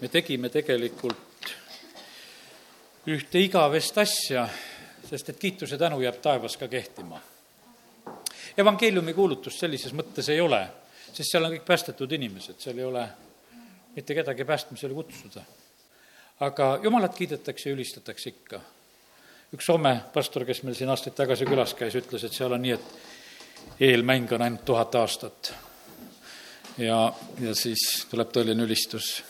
me tegime tegelikult ühte igavest asja, sest et kiitus ja tänu jääb taevas ka kehtima. evangeeliumi kuulutust sellises mõttes ei ole, sest seal on kõik päästetud inimesed, seal ei ole mitte kedagi päästmisele kutsuda. aga jumalat kiidetakse ja ülistatakse ikka. üks Soome pastor, kes meil siin aastaid tagasi külas käis, ütles, et seal on nii, et eelmäng on ainult tuhat aastat ja, ja siis tuleb tõeline ülistus.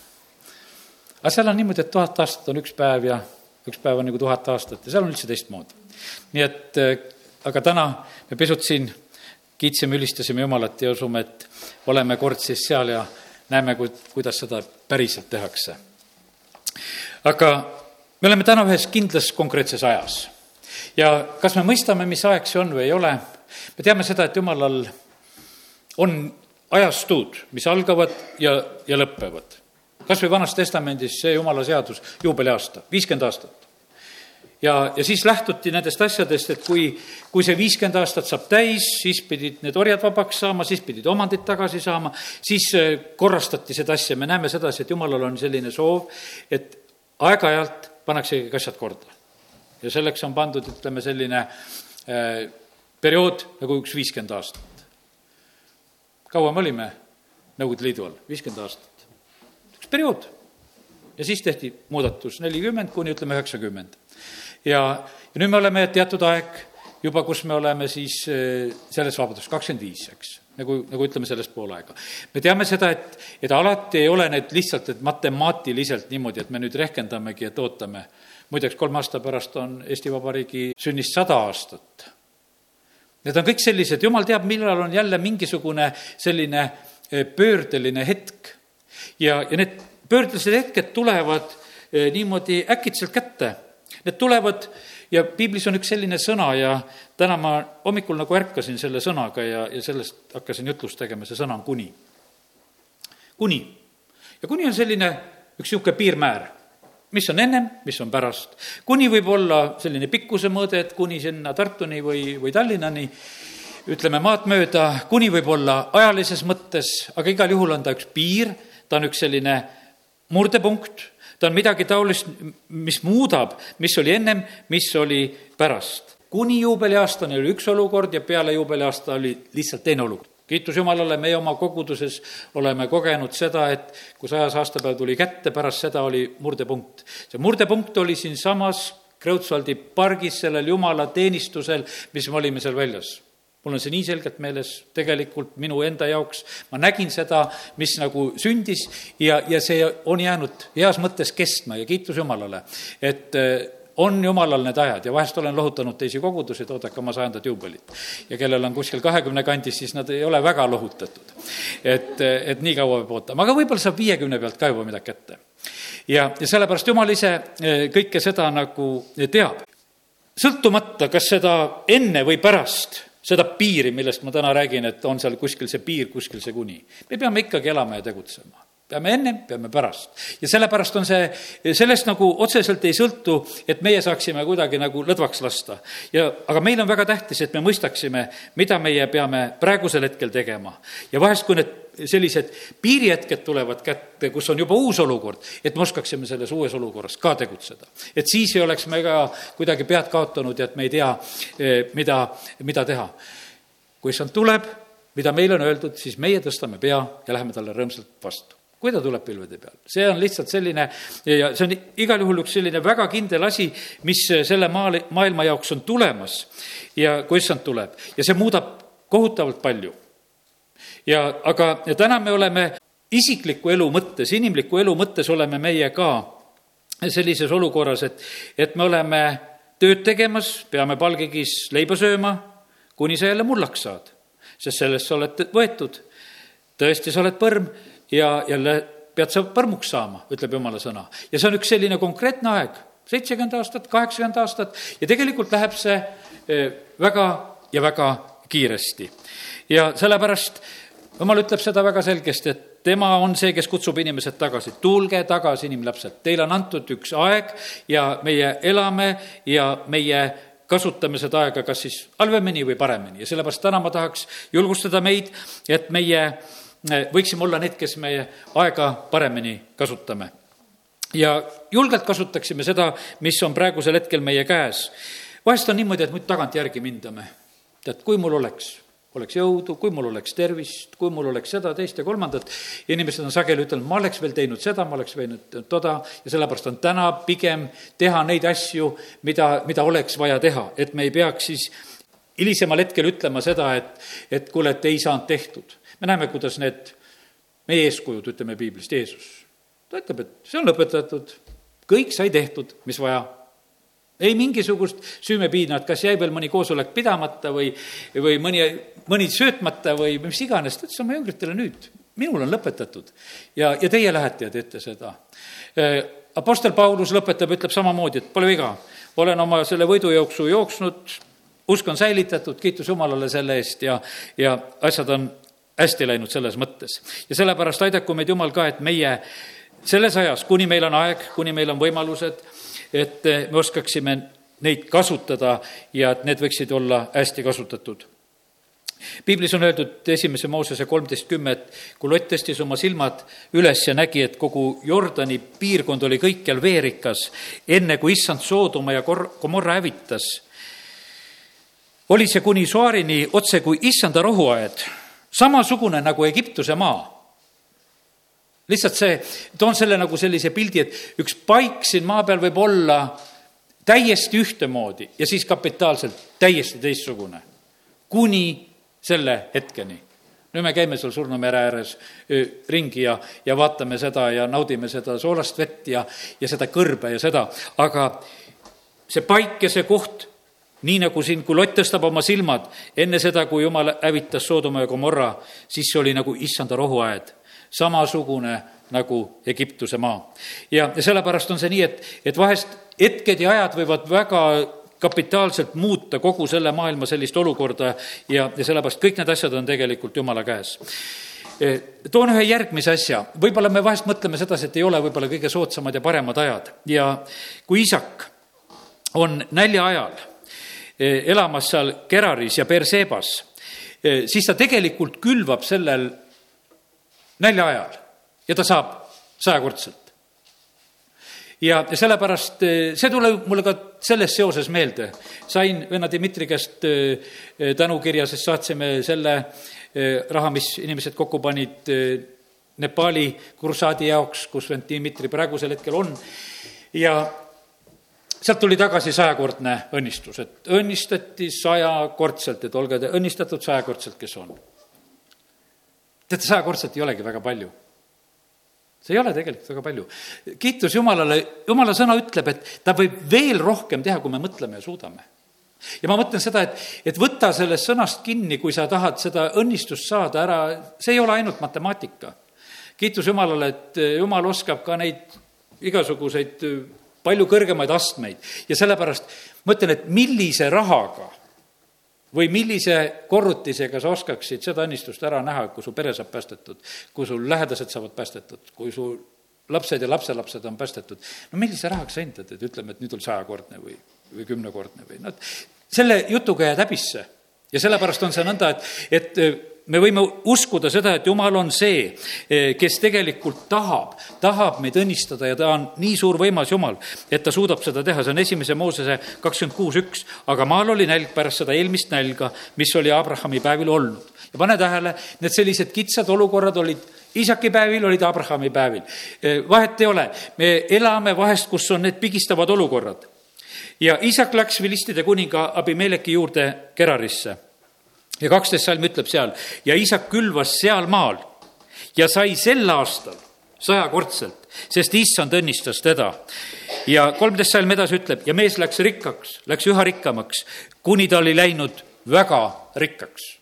Aga seal on niimoodi, et tuhat aastat on üks päev ja üks päev on nagu tuhat aastat ja seal on üldse teistmoodi. nii et äh, aga täna me pisut siin kiitsime, ülistasime Jumalat ja usume, et oleme kord siis seal ja näeme, ku-, kuidas seda päriselt tehakse. aga me oleme täna ühes kindlas konkreetses ajas. ja kas me mõistame, mis aeg see on või ei ole, me teame seda, et Jumalal on ajastud, mis algavad ja, ja lõpevad. Kas või Vanas Testamendis see jumala seadus, juubeliaasta, viiskümmend aastat. ja, ja siis lähtuti nendest asjadest, et kui, kui see viiskümmend aastat saab täis, siis pidid need orjad vabaks saama, siis pidid omandit tagasi saama, siis äh, korrastati seda asja, me näeme sedasi, et jumalal on selline soov, et aeg-ajalt pannaksegi asjad korda. ja selleks on pandud, ütleme, selline äh, periood nagu üks viiskümmend aastat kaua me olime Nõukogude Liidu all? viiskümmend aastat. Periood. ja siis tehti muudatus nelikümmend kuni ütleme üheksakümmend. ja, ja nüüd me oleme teatud aeg juba, kus me oleme siis eh, selles vabaduses, kakskümmend viis, eks nagu, nagu ütleme sellest pool aega. me teame seda, et, et alati ei ole need lihtsalt, et matemaatiliselt niimoodi, et me nüüd rehkendamegi, et ootame. muideks, kolme aasta pärast on Eesti Vabariigi sünnist sada aastat Need on kõik sellised, jumal teab, millal on jälle mingisugune selline eh, pöördeline hetk. Ja, ja need pöördelised hetked tulevad eh, niimoodi äkitselt kätte. Need tulevad ja piiblis on üks selline sõna ja täna ma hommikul nagu ärkasin selle sõnaga ja, ja sellest hakkasin jutlust tegema, see sõna on kuni. kuni. ja kuni on selline üks niisugune piirmäär mis on ennem, mis on pärast. kuni võib olla selline pikkuse mõõde, et kuni sinna Tartuni või, või Tallinnani, ütleme maad mööda, kuni võib olla ajalises mõttes, aga igal juhul on ta üks piir, ta on üks selline murdepunkt, ta on midagi taolist, mis muudab, mis oli ennem, mis oli pärast. kuni juubeliaastani oli üks olukord ja peale juubeliaasta oli lihtsalt teine olukord kiitus Jumalale, meie oma koguduses oleme kogenud seda, et kui sajas aastapäev tuli kätte, pärast seda oli murdepunkt. see murdepunkt oli siinsamas Kreutzwaldi pargis, sellel jumala teenistusel, mis me olime seal väljas mul on see nii selgelt meeles tegelikult minu enda jaoks, ma nägin seda, mis nagu sündis ja, ja see on jäänud heas mõttes kestma ja kiitus Jumalale, et on jumalal need ajad ja vahest olen lohutanud teisi kogudusi, et oodake oma sajandat juubelit. ja kellel on kuskil kahekümne kandis, siis nad ei ole väga lohutatud. et, et nii kaua peab ootama, aga võib-olla saab viiekümne pealt ka juba midagi kätte. ja, ja sellepärast jumal ise eh, kõike seda nagu teab. sõltumata, kas seda enne või pärast seda piiri, millest ma täna räägin, et on seal kuskil see piir, kuskil see kuni. me peame ikkagi elama ja tegutsema peame ennem, peame pärast. ja sellepärast on see, sellest nagu otseselt ei sõltu, et meie saaksime kuidagi nagu lõdvaks lasta. ja, aga meil on väga tähtis, et me mõistaksime, mida meie peame praegusel hetkel tegema. ja vahest, kui need sellised piirihetked tulevad kätte, kus on juba uus olukord, et me oskaksime selles uues olukorras ka tegutseda. et siis ei oleks me ka kuidagi pead kaotanud ja et me ei tea, eh, mida, mida teha. kui issand tuleb, mida meile on öeldud, siis meie tõstame pea ja läheme talle rõõmsalt vastu kui ta tuleb pilvede peal. see on lihtsalt selline ja see on igal juhul üks selline väga kindel asi, mis selle maal, maailma jaoks on tulemas ja kui issand tuleb ja see muudab kohutavalt palju. ja aga ja täna me oleme isikliku elu mõttes, inimliku elu mõttes oleme meie ka sellises olukorras, et, et me oleme tööd tegemas, peame palgikis leiba sööma, kuni sa jälle mullaks saad. sest sellest sa oled võetud. tõesti, sa oled põrm ja jälle pead sa põrmuks saama, ütleb jumala sõna. ja see on üks selline konkreetne aeg, seitsekümmend aastat, kaheksakümmend aastat ja tegelikult läheb see eh, väga ja väga kiiresti. ja sellepärast jumal ütleb seda väga selgesti, et tema on see, kes kutsub inimesed tagasi. tulge tagasi, inimlapsed, teile on antud üks aeg ja meie elame ja meie kasutame seda aega kas siis halvemini või paremini ja sellepärast täna ma tahaks julgustada meid, et meie võiksime olla need, kes meie aega paremini kasutame. ja julgelt kasutaksime seda, mis on praegusel hetkel meie käes. vahest on niimoodi, et muidu tagantjärgi mindame. tead, kui mul oleks oleks jõudu, kui mul oleks tervist, kui mul oleks seda, teist ja kolmandat. inimesed on sageli ütelnud, ma oleks veel teinud seda, ma oleks võinud toda ja sellepärast on täna pigem teha neid asju, mida, mida oleks vaja teha, et me ei peaks siis hilisemal hetkel ütlema seda, et, et kuule, et ei saanud tehtud. Me näeme, kuidas need meie eeskujud, ütleme piiblist, Jeesus, ta ütleb, et see on lõpetatud, kõik sai tehtud, mis vaja. Ei mingisugust süümepiina, et kas jäi veel mõni koosolek pidamata või, või mõni, mõni söötmata või mis iganes, ta ütles oma jüngritele nüüd, minul on lõpetatud. ja, ja teie lähete ja teete seda. Äh, Apostel Paulus lõpetab, ütleb samamoodi, et pole viga, olen oma selle võidujooksu jooksnud, usk on säilitatud, kiitus Jumalale selle eest. Ja, ja asjad on hästi läinud selles mõttes. ja sellepärast aidaku meid Jumal ka, et meie selles ajas, kuni meil on aeg, kuni meil on võimalused, et me oskaksime neid kasutada ja et need võiksid olla hästi kasutatud piiblis on öeldud esimese Moosese kolmteist kümme, et kui Lott tõstis oma silmad üles ja nägi, et kogu Jordani piirkond oli kõikjal veerikas, enne kui issand Soodoma ja Kor-, Gomorra hävitas, oli see kuni Soarini otse kui issanda rohuaed, samasugune nagu Egiptuse maa lihtsalt see, toon selle nagu sellise pildi, et üks paik siin maa peal võib olla täiesti ühtemoodi ja siis kapitaalselt täiesti teistsugune. kuni selle hetkeni. nüüd me käime seal Surnumere ääres ringi ja, ja vaatame seda ja naudime seda soolast vett ja, ja seda kõrbe ja seda, aga see paik ja see koht, nii nagu siin, kui Lott tõstab oma silmad enne seda, kui jumal hävitas Soodoma ja Gomorra, siis see oli nagu issanda rohuaed samasugune nagu Egiptuse maa. ja, sellepärast on see nii, et, et vahest hetked ja ajad võivad väga kapitaalselt muuta kogu selle maailma sellist olukorda ja, ja sellepärast kõik need asjad on tegelikult Jumala käes. E, toon ühe järgmise asja, võib-olla me vahest mõtleme sedasi, et ei ole võib-olla kõige soodsamad ja paremad ajad. Ja kui isak on nälja ajal elamas seal Geraris ja Bersebas, e, siis ta tegelikult külvab sellel nälja ajal ja ta saab sajakordselt. ja, sellepärast eh, see tuleb mulle ka selles seoses meelde. sain venna Dmitri käest eh, tänukirja, sest saatsime selle eh, raha, mis inimesed kokku panid Nepali kursaadi jaoks, kus vend Dmitri praegusel hetkel on. ja sealt tuli tagasi sajakordne õnnistus, et õnnistati sajakordselt, et olge te õnnistatud sajakordselt, kes on teate, sajakordselt ei olegi väga palju. see ei ole tegelikult väga palju. kiitus Jumalale, Jumala sõna ütleb, et ta võib veel rohkem teha, kui me mõtleme ja suudame ja ma mõtlen seda, et, et võta sellest sõnast kinni, kui sa tahad seda õnnistust saada ära, see ei ole ainult matemaatika. kiitus Jumalale, et Jumal oskab ka neid igasuguseid palju kõrgemaid astmeid. Ja sellepärast mõtlen, et millise rahaga või millise korrutisega sa oskaksid seda õnnistust ära näha, kui su pere saab päästetud, kui sul lähedased saavad päästetud, kui su lapsed ja lapselapsed on päästetud, no millise rahaga sa hindad, et ütleme, et nüüd on sajakordne või, või kümnekordne või? Noh, selle jutuga jääd häbisse. ja sellepärast on see nõnda, et, et me võime uskuda seda, et Jumal on see, eh, kes tegelikult tahab, tahab meid õnnistada ja ta on nii suur võimas Jumal, et ta suudab seda teha, see on esimese Moosese kakskümmend kuus üks. aga maal oli nälg pärast seda eelmist nälga, mis oli Abrahami päevil olnud. ja pane tähele, need sellised kitsad olukorrad olid isaki päevil, olid Abrahami päevil. Eh, vahet ei ole, me elame vahest, kus on need pigistavad olukorrad. ja isak läks vilistide kuninga Abimeleki juurde Gerarisse ja kaksteist salm ütleb seal ja isak külvas seal maal ja sai sel aastal sajakordselt, sest issand õnnistas teda. ja kolmteist salm edasi ütleb ja mees läks rikkaks, läks üha rikkamaks, kuni ta oli läinud väga rikkaks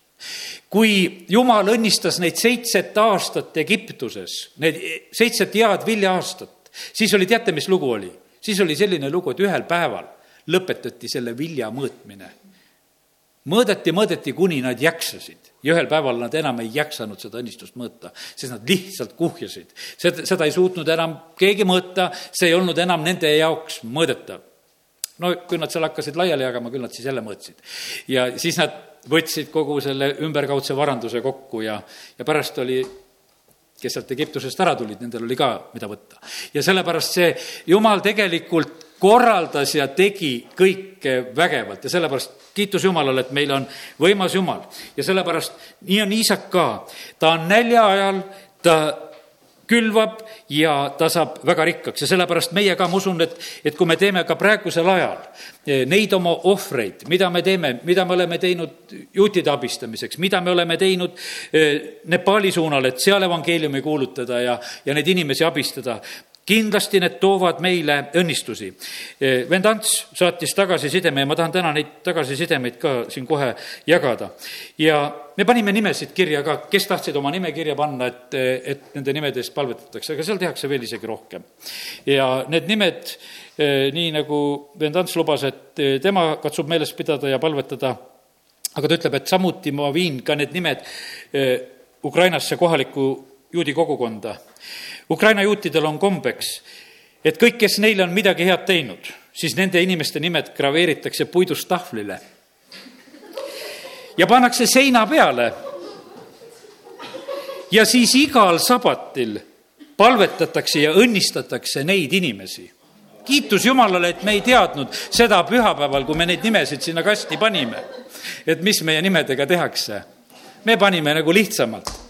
kui jumal õnnistas neid seitset aastat Egiptuses, need seitset head vilja-aastat, siis oli, teate, mis lugu oli? siis oli selline lugu, et ühel päeval lõpetati selle vilja mõõtmine mõõdeti, mõõdeti, kuni nad jaksasid ja ühel päeval nad enam ei jaksanud seda õnnistust mõõta, sest nad lihtsalt kuhjasid. seda, seda ei suutnud enam keegi mõõta, see ei olnud enam nende jaoks mõõdetav. no kui nad seal hakkasid laiali jagama, küll nad siis jälle mõõtsid. ja siis nad võtsid kogu selle ümberkaudse varanduse kokku ja, ja pärast oli kes sealt Egiptusest ära tulid, nendel oli ka, mida võtta. ja sellepärast see jumal tegelikult korraldas ja tegi kõike vägevalt ja sellepärast kiitus Jumalale, et meil on võimas Jumal. ja sellepärast nii on Iisak ka. ta on nälja ajal, ta külvab ja ta saab väga rikkaks ja sellepärast meie ka, ma usun, et, et kui me teeme ka praegusel ajal eh, neid oma ohvreid, mida me teeme, mida me oleme teinud juutide abistamiseks, mida me oleme teinud eh, Nepaali suunal, et seal evangeeliumi kuulutada ja, ja neid inimesi abistada, kindlasti need toovad meile õnnistusi. vend Ants saatis tagasisideme ja ma tahan täna neid tagasisidemeid ka siin kohe jagada. ja me panime nimesid kirja ka, kes tahtsid oma nime kirja panna, et, et nende nimede eest palvetatakse, aga seal tehakse veel isegi rohkem. ja need nimed, nii nagu vend Ants lubas, et tema katsub meeles pidada ja palvetada, aga ta ütleb, et samuti ma viin ka need nimed Ukrainasse kohalikku juudi kogukonda Ukraina juutidel on kombeks, et kõik, kes neile on midagi head teinud, siis nende inimeste nimed graveeritakse puidust tahvlile ja pannakse seina peale. ja siis igal sabatil palvetatakse ja õnnistatakse neid inimesi. kiitus Jumalale, et me ei teadnud seda pühapäeval, kui me neid nimesid sinna kasti panime, et mis meie nimedega tehakse. me panime nagu lihtsamalt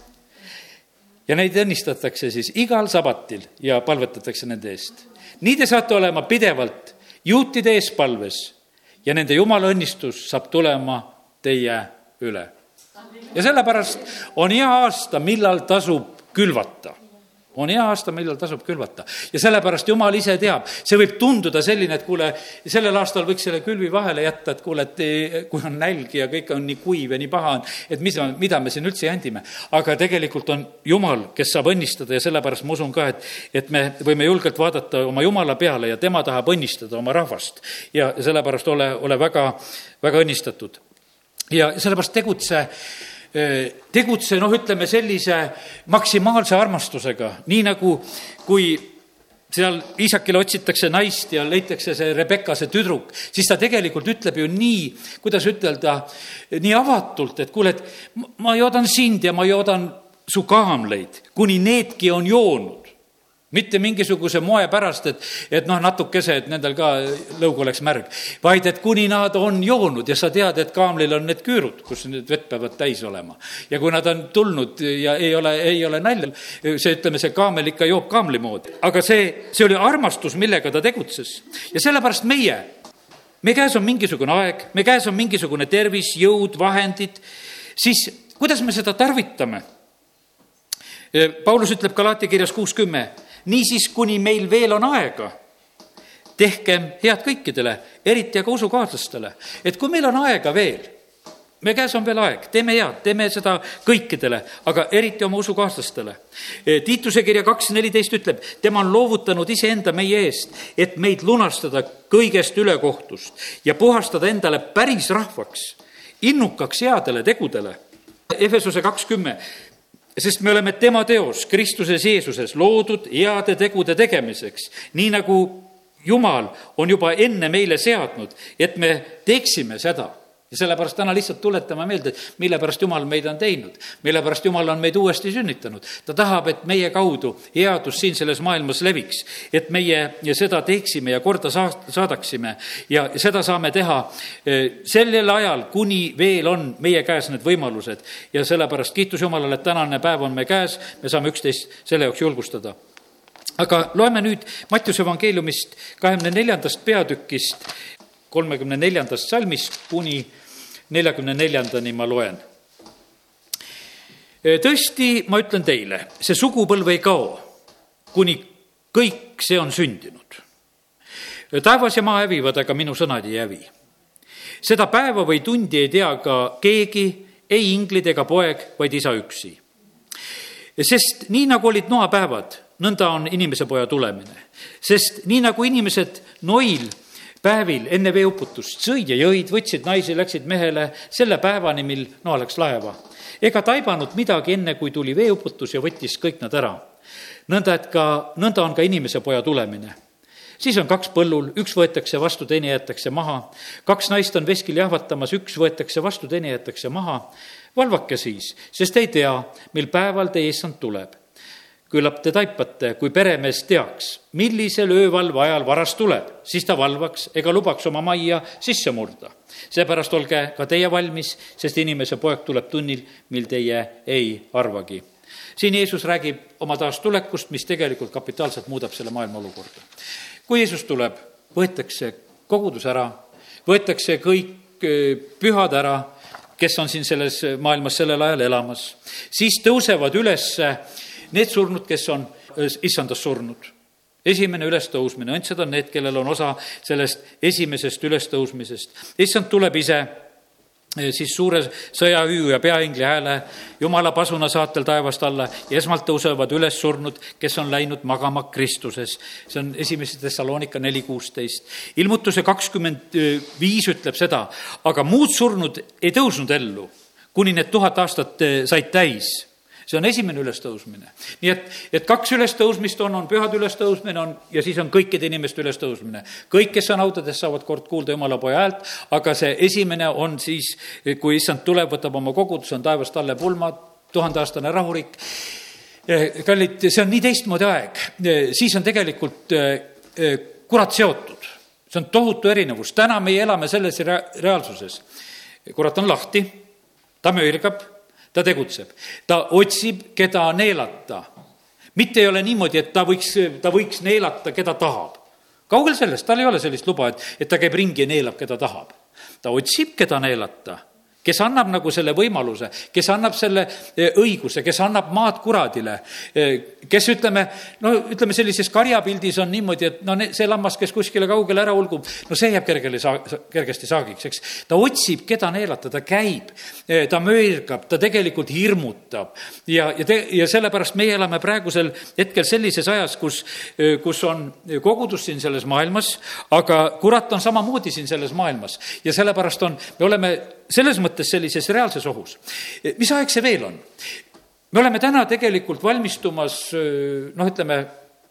ja neid õnnistatakse siis igal sabatil ja palvetatakse nende eest. nii te saate olema pidevalt juutide eespalves ja nende jumala õnnistus saab tulema teie üle. ja sellepärast on hea aasta, millal tasub külvata on hea aasta, millal tasub külvata. ja sellepärast Jumal ise teab, see võib tunduda selline, et kuule, sellel aastal võiks selle külvi vahele jätta, et kuule, et eh, kui on nälg ja kõik on nii kuiv ja nii paha on, et mis, mida me siin üldse jandime. aga tegelikult on Jumal, kes saab õnnistada ja sellepärast ma usun ka, et, et me võime julgelt vaadata oma Jumala peale ja tema tahab õnnistada oma rahvast. ja sellepärast ole, ole väga, väga õnnistatud. ja sellepärast tegutse tegutse, noh, ütleme sellise maksimaalse armastusega, nii nagu kui seal Iisakile otsitakse naist ja leitakse see Rebecca, see tüdruk, siis ta tegelikult ütleb ju nii, kuidas ütelda, nii avatult, et kuule, et ma joodan sind ja ma joodan su kaamleid, kuni needki on joonud mitte mingisuguse moe pärast, et, et noh, natukese, et nendel ka lõug oleks märg, vaid et kuni nad on joonud ja sa tead, et kaamlil on need küürud, kus need vett peavad täis olema. ja kui nad on tulnud ja ei ole, ei ole nalja, see, ütleme, see kaamel ikka joob kaamli moodi, aga see, see oli armastus, millega ta tegutses. ja sellepärast meie, meie käes on mingisugune aeg, meie käes on mingisugune tervis, jõud, vahendid, siis kuidas me seda tarvitame? Paulus ütleb Galaati kirjas kuuskümmend niisiis, kuni meil veel on aega, tehkem head kõikidele, eriti aga usukaaslastele. et kui meil on aega veel, me käes on veel aeg, teeme head, teeme seda kõikidele, aga eriti oma usukaaslastele. E, Tiituse kirja kaks neliteist ütleb, tema on loovutanud iseenda meie eest, et meid lunastada kõigest ülekohtust ja puhastada endale päris rahvaks, innukaks headele tegudele. Efesuse kakskümmend sest me oleme tema teos Kristuses Jeesuses loodud heade tegude tegemiseks, nii nagu Jumal on juba enne meile seadnud, et me teeksime seda ja sellepärast täna lihtsalt tuletame meelde, mille pärast Jumal meid on teinud, mille pärast Jumal on meid uuesti sünnitanud. ta tahab, et meie kaudu headus siin selles maailmas leviks, et meie seda teeksime ja korda saa-, saadaksime ja seda saame teha eh, sellel ajal, kuni veel on meie käes need võimalused. ja sellepärast kiitus Jumalale, et tänane päev on meie käes, me saame üksteist selle jaoks julgustada aga loeme nüüd Mattiuse evangeeliumist kahekümne neljandast peatükist kolmekümne neljandast salmist kuni neljakümne neljandani ma loen. tõesti, ma ütlen teile, see sugupõlv ei kao, kuni kõik see on sündinud. taevas ja maa hävivad, aga minu sõnad ei hävi. seda päeva või tundi ei tea ka keegi, ei inglid ega poeg, vaid isa üksi. sest nii nagu olid noapäevad, nõnda on inimese poja tulemine. sest nii nagu inimesed Noil päevil enne veeuputust sõid ja jõid, võtsid naisi, läksid mehele selle päevani, mil Noa läks laeva. ega taibanud midagi, enne kui tuli veeuputus ja võttis kõik nad ära. nõnda, et ka, nõnda on ka inimese poja tulemine siis on kaks põllul, üks võetakse vastu, teine jäetakse maha. kaks naist on veskil jahvatamas, üks võetakse vastu, teine jäetakse maha. valvake siis, sest ei tea, mil päeval teie issand tuleb. Küllap te taipate, kui peremees teaks, millisel öövalve ajal varas tuleb, siis ta valvaks ega lubaks oma majja sisse murda. seepärast olge ka teie valmis, sest inimese poeg tuleb tunnil, mil teie ei arvagi. siin Jeesus räägib oma taastulekust, mis tegelikult kapitaalselt muudab selle maailma olukorda. kui Jeesus tuleb, võetakse kogudus ära, võetakse kõik pühad ära, kes on siin selles maailmas sellel ajal elamas, siis tõusevad üles need surnud, kes on issandas surnud. esimene ülestõusmine, õndsad on need, kellel on osa sellest esimesest ülestõusmisest. issand tuleb ise siis suure sõjahüüu ja peaingli hääle Jumala pasuna saatel taevast alla ja esmalt tõusevad üles surnud, kes on läinud magama Kristuses. see on esimese Thessalonika neli kuusteist. ilmutuse kakskümmend viis ütleb seda, aga muud surnud ei tõusnud ellu, kuni need tuhat aastat said täis see on esimene ülestõusmine. nii et, et kaks ülestõusmist on, on pühade ülestõusmine on ja siis on kõikide inimeste ülestõusmine. kõik, kes on autodes, saavad kord kuulda Jumala poja häält, aga see esimene on siis, kui issand tuleb, võtab oma koguduse, on taevast alle pulma, tuhandeaastane rahurik. Eh, kallid, see on nii teistmoodi aeg, eh, siis on tegelikult eh, kurat seotud, see on tohutu erinevus, täna meie elame selles rea-, reaalsuses. kurat on lahti, ta möirgab ta tegutseb, ta otsib, keda neelata. mitte ei ole niimoodi, et ta võiks, ta võiks neelata, keda tahab. kaugel sellest, tal ei ole sellist luba, et, et ta käib ringi ja neelab, keda tahab. ta otsib, keda neelata kes annab nagu selle võimaluse, kes annab selle e, õiguse, kes annab maad kuradile, e, kes ütleme, no ütleme, sellises karjapildis on niimoodi, et no see lammas, kes kuskile kaugele ära ulgub, no see jääb kergele saa-, kergesti saagiks, eks. ta otsib, keda neelata, ta käib, e, ta möirgab, ta tegelikult hirmutab ja, ja te-, ja sellepärast meie elame praegusel hetkel sellises ajas, kus, kus on kogudus siin selles maailmas, aga kurat on samamoodi siin selles maailmas ja sellepärast on, me oleme selles mõttes sellises reaalses ohus. mis aeg see veel on? me oleme täna tegelikult valmistumas noh, ütleme,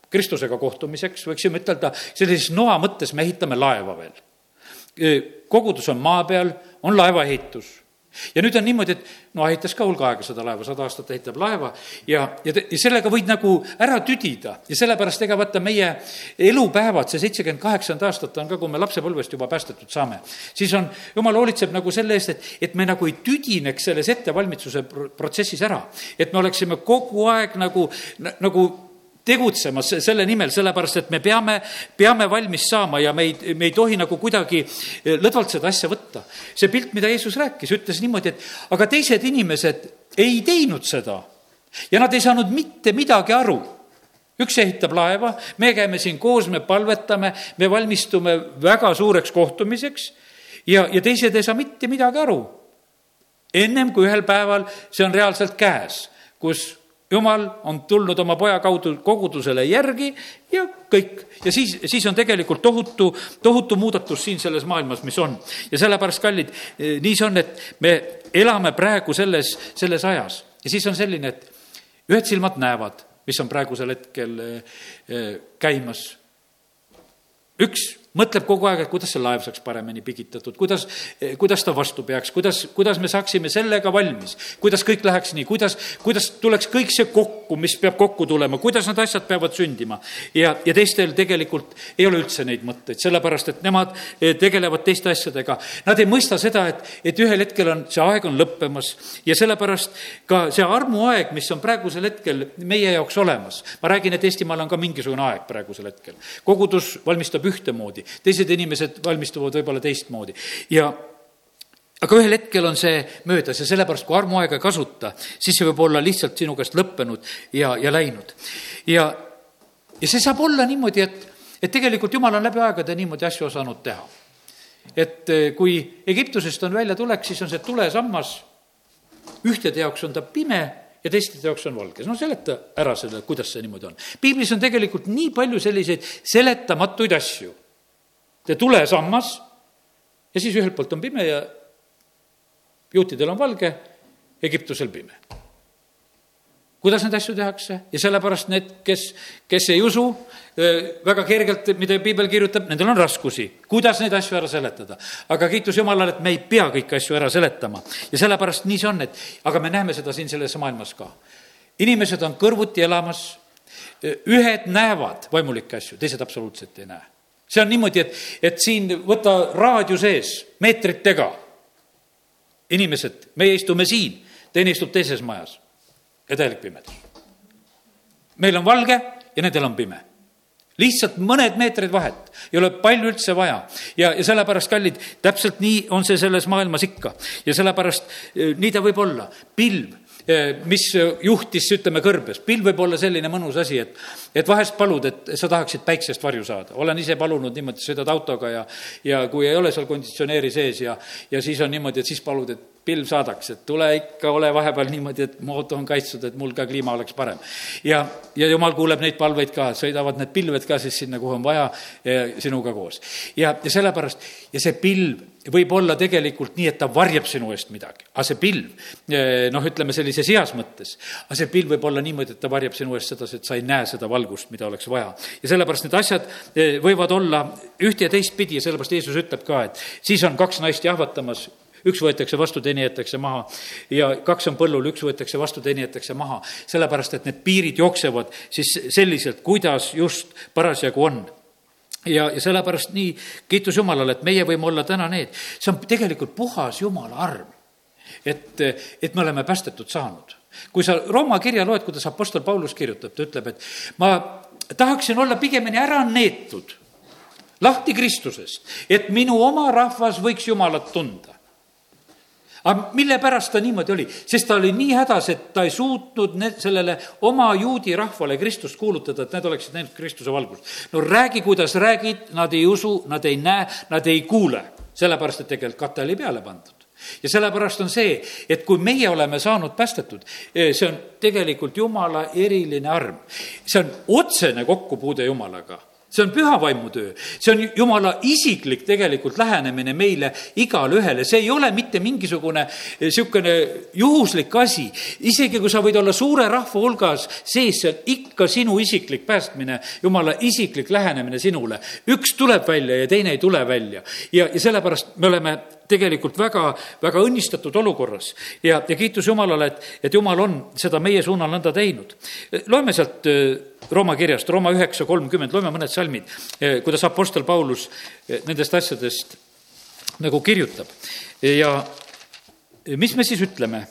Kristusega kohtumiseks, võiksime ütelda, sellises noa mõttes me ehitame laeva veel. kogudus on maa peal, on laevaehitus ja nüüd on niimoodi, et no ehitas ka hulga aega seda laeva, sada aastat ehitab laeva ja, ja, ja sellega võid nagu ära tüdida ja sellepärast ega vaata meie elupäevad, see seitsekümmend kaheksakümmend aastat on ka, kui me lapsepõlvest juba päästetud saame, siis on, jumal hoolitseb nagu selle eest, et, et me nagu ei tüdineks selles ettevalmistuse protsessis ära. et me oleksime kogu aeg nagu, nagu tegutsemas selle nimel, sellepärast et me peame, peame valmis saama ja me ei, me ei tohi nagu kuidagi eh, lõdvalt seda asja võtta. see pilt, mida Jeesus rääkis, ütles niimoodi, et aga teised inimesed ei teinud seda ja nad ei saanud mitte midagi aru üks ehitab laeva, me käime siin koos, me palvetame, me valmistume väga suureks kohtumiseks ja, ja teised ei saa mitte midagi aru. ennem kui ühel päeval see on reaalselt käes, kus jumal on tulnud oma poja kaudu kogudusele järgi ja kõik. ja siis, siis on tegelikult tohutu, tohutu muudatus siin selles maailmas, mis on. ja sellepärast, kallid, eh, nii see on, et me elame praegu selles, selles ajas ja siis on selline, et ühed silmad näevad, mis on praegusel hetkel eh, eh, käimas. üks mõtleb kogu aeg, et kuidas see laev saaks paremini pigitatud, kuidas, kuidas ta vastu peaks, kuidas, kuidas me saaksime sellega valmis, kuidas kõik läheks nii, kuidas, kuidas tuleks kõik see kokku, mis peab kokku tulema, kuidas need asjad peavad sündima. ja, ja teistel tegelikult ei ole üldse neid mõtteid, sellepärast et nemad eh, tegelevad teiste asjadega. Nad ei mõista seda, et, et ühel hetkel on, see aeg on lõppemas ja sellepärast ka see armuaeg, mis on praegusel hetkel meie jaoks olemas, ma räägin, et Eestimaal on ka mingisugune aeg praegusel hetkel. kogudus valmistab ühtemoodi, teised inimesed valmistuvad võib-olla teistmoodi ja aga ühel hetkel on see möödas ja sellepärast, kui armuaega ei kasuta, siis see võib olla lihtsalt sinu käest lõppenud ja, ja läinud. ja, ja see saab olla niimoodi, et, et tegelikult jumal on läbi aegade niimoodi asju osanud teha. et eh, kui Egiptusest on väljatulek, siis on see tulesammas, ühtede jaoks on ta pime ja teiste jaoks on valge. no seleta ära selle, kuidas see niimoodi on. piiblis on tegelikult nii palju selliseid seletamatuid asju see tulesammas ja siis ühelt poolt on pime ja juutidel on valge, Egiptusel pime. kuidas neid asju tehakse ja sellepärast need, kes, kes ei usu väga kergelt, mida piibel kirjutab, nendel on raskusi, kuidas neid asju ära seletada. aga kiitus Jumalale, et me ei pea kõiki asju ära seletama ja sellepärast nii see on, et aga me näeme seda siin selles maailmas ka. inimesed on kõrvuti elamas ühed näevad vaimulikke asju, teised absoluutselt ei näe. See on niimoodi, et, et siin võta raadio sees meetritega. inimesed, meie istume siin, teine istub teises majas ja täielik pimedus. meil on valge ja nendel on pime lihtsalt mõned meetrid vahet, ei ole palju üldse vaja. ja, ja sellepärast, kallid, täpselt nii on see selles maailmas ikka. ja sellepärast eh, nii ta võib olla, pilv mis juhtis, ütleme, kõrbes. pilv võib olla selline mõnus asi, et, et vahest palud, et sa tahaksid päiksest varju saada. olen ise palunud niimoodi, sõidad autoga ja, ja kui ei ole seal konditsioneeri sees ja, ja siis on niimoodi, et siis palud, et pilv saadaks, et tule ikka, ole vahepeal niimoodi, et mu auto on kaitstud, et mul ka kliima oleks parem. ja, ja jumal kuuleb neid palveid ka, sõidavad need pilved ka siis sinna, kuhu on vaja, sinuga koos. ja, ja sellepärast, ja see pilv võib olla tegelikult nii, et ta varjab sinu eest midagi, aga see pilv, noh, ütleme sellises heas mõttes, aga see pilv võib olla niimoodi, et ta varjab sinu eest sedasi, et sa ei näe seda valgust, mida oleks vaja. ja sellepärast need asjad eh, võivad olla ühte ja teistpidi ja sellepärast Jeesus ütleb ka, et siis on kaks naist jahvatamas üks võetakse vastu, teine jäetakse maha. ja kaks on põllul, üks võetakse vastu, teine jäetakse maha. sellepärast, et need piirid jooksevad siis selliselt, kuidas just parasjagu on ja, ja sellepärast nii kiitus Jumalale, et meie võime olla täna need, see on tegelikult puhas Jumala arm. et, et me oleme päästetud saanud. kui sa Rooma kirja loed, kuidas Apostel Paulus kirjutab, ta ütleb, et ma tahaksin olla pigemini ära neetud, lahti Kristusest, et minu oma rahvas võiks Jumalat tunda aga mille pärast ta niimoodi oli? sest ta oli nii hädas, et ta ei suutnud need, sellele oma juudi rahvale Kristust kuulutada, et need oleksid näinud Kristuse valgust. no räägi, kuidas räägid, nad ei usu, nad ei näe, nad ei kuule, sellepärast et tegelikult kate oli peale pandud ja sellepärast on see, et kui meie oleme saanud päästetud, eh, see on tegelikult Jumala eriline arm. see on otsene kokkupuude Jumalaga see on püha vaimu töö, see on jumala isiklik tegelikult lähenemine meile igale ühele, see ei ole mitte mingisugune niisugune juhuslik asi. isegi kui sa võid olla suure rahva hulgas sees, see on ikka sinu isiklik päästmine, jumala isiklik lähenemine sinule. üks tuleb välja ja teine ei tule välja ja, ja sellepärast me oleme tegelikult väga, väga õnnistatud olukorras ja, ja kiitus Jumalale, et, et Jumal on seda meie suunal nõnda teinud. loeme sealt Rooma kirjast, Rooma üheksa kolmkümmend, loeme mõned salmid, kuidas Apostel Paulus nendest asjadest nagu kirjutab. ja mis me siis ütleme?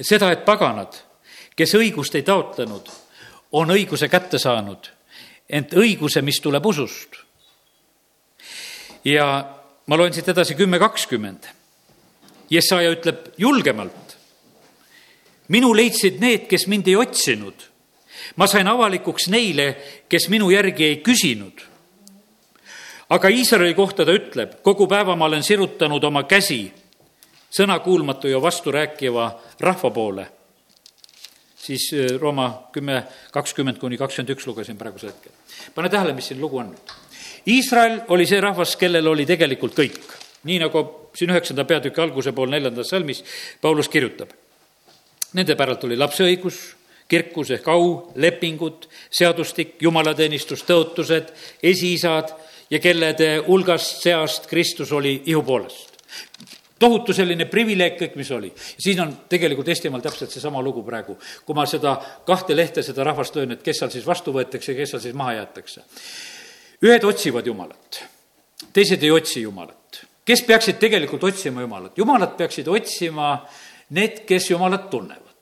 seda, et paganad, kes õigust ei taotlenud, on õiguse kätte saanud, ent õiguse, mis tuleb usust. ja ma loen siit edasi kümme kakskümmend. Jesaja ütleb julgemalt. minu leidsid need, kes mind ei otsinud ma sain avalikuks neile, kes minu järgi ei küsinud. aga Iisraeli kohta ta ütleb, kogu päeva ma olen sirutanud oma käsi sõnakuulmatu ja vasturääkiva rahva poole. siis äh, Rooma kümme, kakskümmend kuni kakskümmend üks lugesin praegusel hetkel. pane tähele, mis siin lugu on. Iisrael oli see rahvas, kellel oli tegelikult kõik, nii nagu siin üheksanda peatüki alguse pool neljandas salmis Paulus kirjutab. Nende päralt oli lapseõigus kirkus ehk au, lepingud, seadustik, jumalateenistus, tõotused, esiisad ja kellede hulgast seast Kristus oli ihu poolest tohutu selline privileeg kõik, mis oli. siin on tegelikult Eestimaal täpselt seesama lugu praegu, kui ma seda kahte lehte, seda rahvast löön, et kes seal siis vastu võetakse ja kes seal siis maha jäetakse. Ühed otsivad Jumalat, teised ei otsi Jumalat. kes peaksid tegelikult otsima Jumalat? Jumalat peaksid otsima need, kes Jumalat tunnevad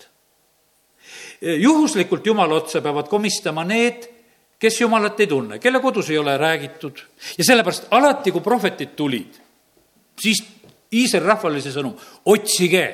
juhuslikult Jumala otsa peavad komistama need, kes Jumalat ei tunne, kelle kodus ei ole räägitud ja sellepärast alati, kui prohvetid tulid, siis Iisraeli rahval oli see sõnum, otsige,